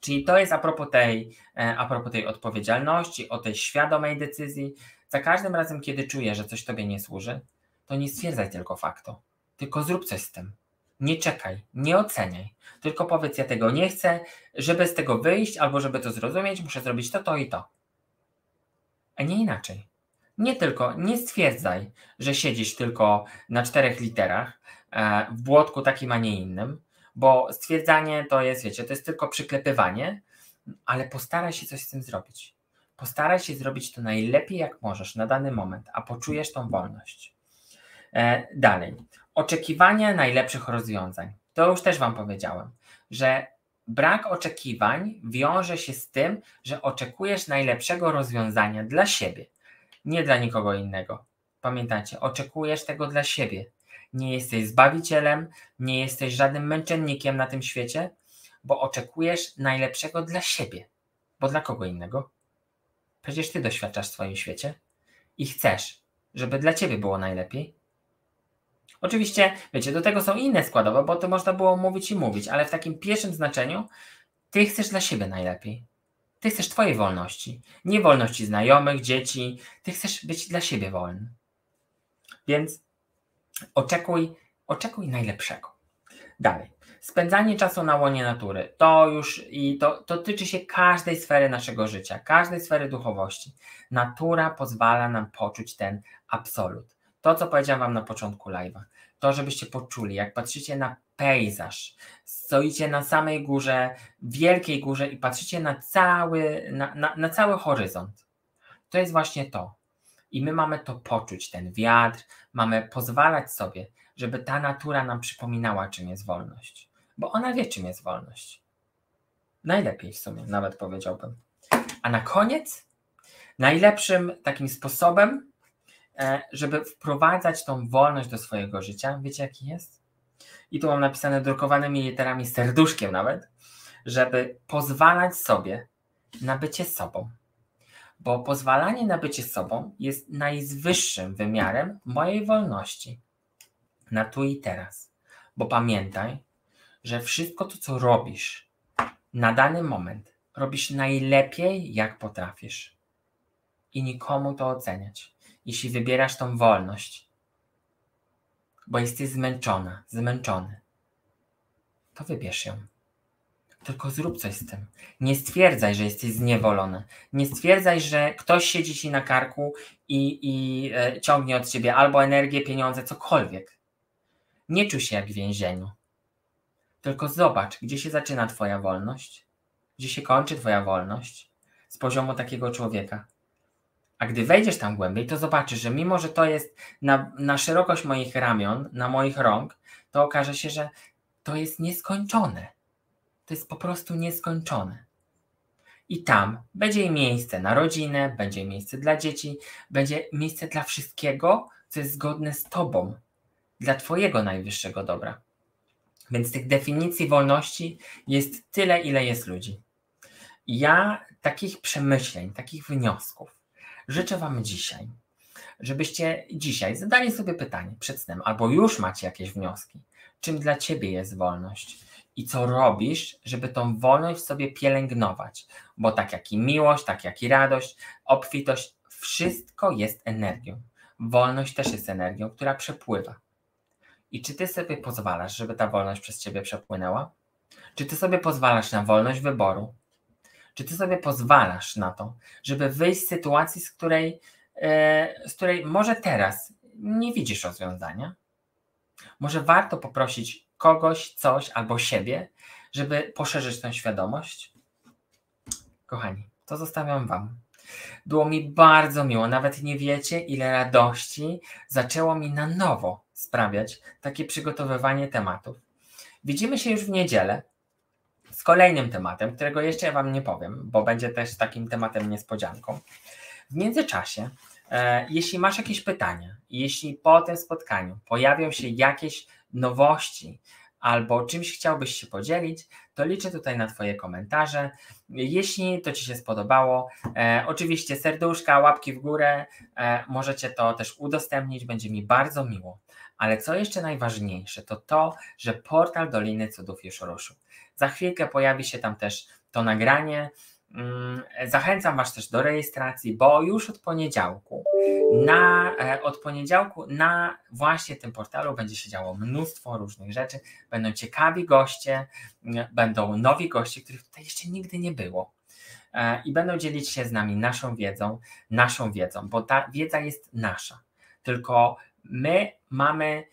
Czyli to jest a propos tej, e, a propos tej odpowiedzialności, o tej świadomej decyzji. Za każdym razem, kiedy czujesz, że coś tobie nie służy, to nie stwierdzaj tylko faktu, tylko zrób coś z tym. Nie czekaj, nie oceniaj, tylko powiedz: Ja tego nie chcę, żeby z tego wyjść albo żeby to zrozumieć, muszę zrobić to, to i to. A nie inaczej. Nie tylko, nie stwierdzaj, że siedzisz tylko na czterech literach e, w błotku takim, a nie innym, bo stwierdzanie to jest, wiecie, to jest tylko przyklepywanie, ale postaraj się coś z tym zrobić. Postaraj się zrobić to najlepiej, jak możesz na dany moment, a poczujesz tą wolność. E, dalej. Oczekiwania najlepszych rozwiązań. To już też Wam powiedziałem, że brak oczekiwań wiąże się z tym, że oczekujesz najlepszego rozwiązania dla siebie, nie dla nikogo innego. Pamiętajcie, oczekujesz tego dla siebie. Nie jesteś zbawicielem, nie jesteś żadnym męczennikiem na tym świecie, bo oczekujesz najlepszego dla siebie. Bo dla kogo innego? Przecież ty doświadczasz w swoim świecie i chcesz, żeby dla ciebie było najlepiej. Oczywiście, wiecie, do tego są inne składowe, bo to można było mówić i mówić, ale w takim pierwszym znaczeniu ty chcesz dla siebie najlepiej. Ty chcesz twojej wolności, nie wolności znajomych, dzieci. Ty chcesz być dla siebie wolny. Więc oczekuj, oczekuj najlepszego. Dalej. Spędzanie czasu na łonie natury to już i to, to tyczy się każdej sfery naszego życia, każdej sfery duchowości. Natura pozwala nam poczuć ten absolut. To, co powiedziałam Wam na początku live'a, to, żebyście poczuli, jak patrzycie na pejzaż, stoicie na samej górze, wielkiej górze i patrzycie na cały, na, na, na cały horyzont. To jest właśnie to. I my mamy to poczuć, ten wiatr, mamy pozwalać sobie, żeby ta natura nam przypominała, czym jest wolność. Bo ona wie, czym jest wolność. Najlepiej w sumie, nawet powiedziałbym. A na koniec, najlepszym takim sposobem, żeby wprowadzać tą wolność do swojego życia, wiecie jaki jest? I tu mam napisane drukowanymi literami, serduszkiem nawet, żeby pozwalać sobie na bycie sobą bo pozwalanie na bycie sobą jest najwyższym wymiarem mojej wolności na tu i teraz. Bo pamiętaj, że wszystko to, co robisz na dany moment, robisz najlepiej, jak potrafisz. I nikomu to oceniać. Jeśli wybierasz tą wolność, bo jesteś zmęczona, zmęczony, to wybierz ją. Tylko zrób coś z tym. Nie stwierdzaj, że jesteś zniewolony. Nie stwierdzaj, że ktoś siedzi ci na karku i, i e, ciągnie od ciebie albo energię, pieniądze, cokolwiek. Nie czuj się jak w więzieniu. Tylko zobacz, gdzie się zaczyna Twoja wolność, gdzie się kończy Twoja wolność z poziomu takiego człowieka. A gdy wejdziesz tam głębiej, to zobaczysz, że mimo, że to jest na, na szerokość moich ramion, na moich rąk, to okaże się, że to jest nieskończone to jest po prostu nieskończone. I tam będzie miejsce na rodzinę, będzie miejsce dla dzieci, będzie miejsce dla wszystkiego, co jest zgodne z Tobą, dla Twojego najwyższego dobra. Więc tych definicji wolności jest tyle, ile jest ludzi. Ja takich przemyśleń, takich wniosków życzę Wam dzisiaj, żebyście dzisiaj zadali sobie pytanie przed snem, albo już macie jakieś wnioski, czym dla Ciebie jest wolność i co robisz, żeby tą wolność sobie pielęgnować. Bo tak jak i miłość, tak jak i radość, obfitość, wszystko jest energią. Wolność też jest energią, która przepływa. I czy ty sobie pozwalasz, żeby ta wolność przez ciebie przepłynęła? Czy ty sobie pozwalasz na wolność wyboru? Czy ty sobie pozwalasz na to, żeby wyjść z sytuacji, z której, yy, z której może teraz nie widzisz rozwiązania? Może warto poprosić kogoś, coś albo siebie, żeby poszerzyć tę świadomość? Kochani, to zostawiam Wam. Było mi bardzo miło, nawet nie wiecie, ile radości zaczęło mi na nowo sprawiać takie przygotowywanie tematów. Widzimy się już w niedzielę z kolejnym tematem, którego jeszcze Wam nie powiem, bo będzie też takim tematem niespodzianką. W międzyczasie, e, jeśli masz jakieś pytania, jeśli po tym spotkaniu pojawią się jakieś nowości, albo czymś chciałbyś się podzielić, to liczę tutaj na Twoje komentarze. Jeśli to Ci się spodobało, e, oczywiście serduszka, łapki w górę, e, możecie to też udostępnić, będzie mi bardzo miło. Ale co jeszcze najważniejsze, to to, że portal Doliny Cudów już ruszył. Za chwilkę pojawi się tam też to nagranie. Mm, zachęcam Was też do rejestracji, bo już od poniedziałku na, e, od poniedziałku na właśnie tym portalu będzie się działo mnóstwo różnych rzeczy. Będą ciekawi goście, będą nowi goście, których tutaj jeszcze nigdy nie było. E, I będą dzielić się z nami naszą wiedzą, naszą wiedzą, bo ta wiedza jest nasza. Tylko my mamy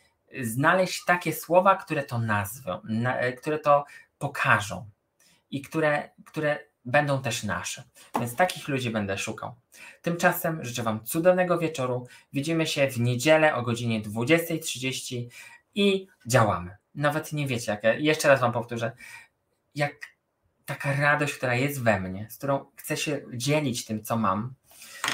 znaleźć takie słowa, które to nazwą, które to pokażą i które, które będą też nasze. Więc takich ludzi będę szukał. Tymczasem życzę Wam cudownego wieczoru. Widzimy się w niedzielę o godzinie 20.30 i działamy. Nawet nie wiecie, jak, jeszcze raz Wam powtórzę, jak taka radość, która jest we mnie, z którą chcę się dzielić tym, co mam,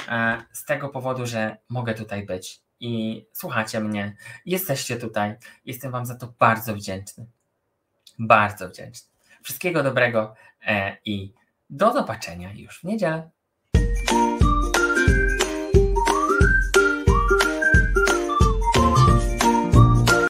e, z tego powodu, że mogę tutaj być i słuchacie mnie, jesteście tutaj. Jestem Wam za to bardzo wdzięczny. Bardzo wdzięczny. Wszystkiego dobrego e, i do zobaczenia już w niedzielę.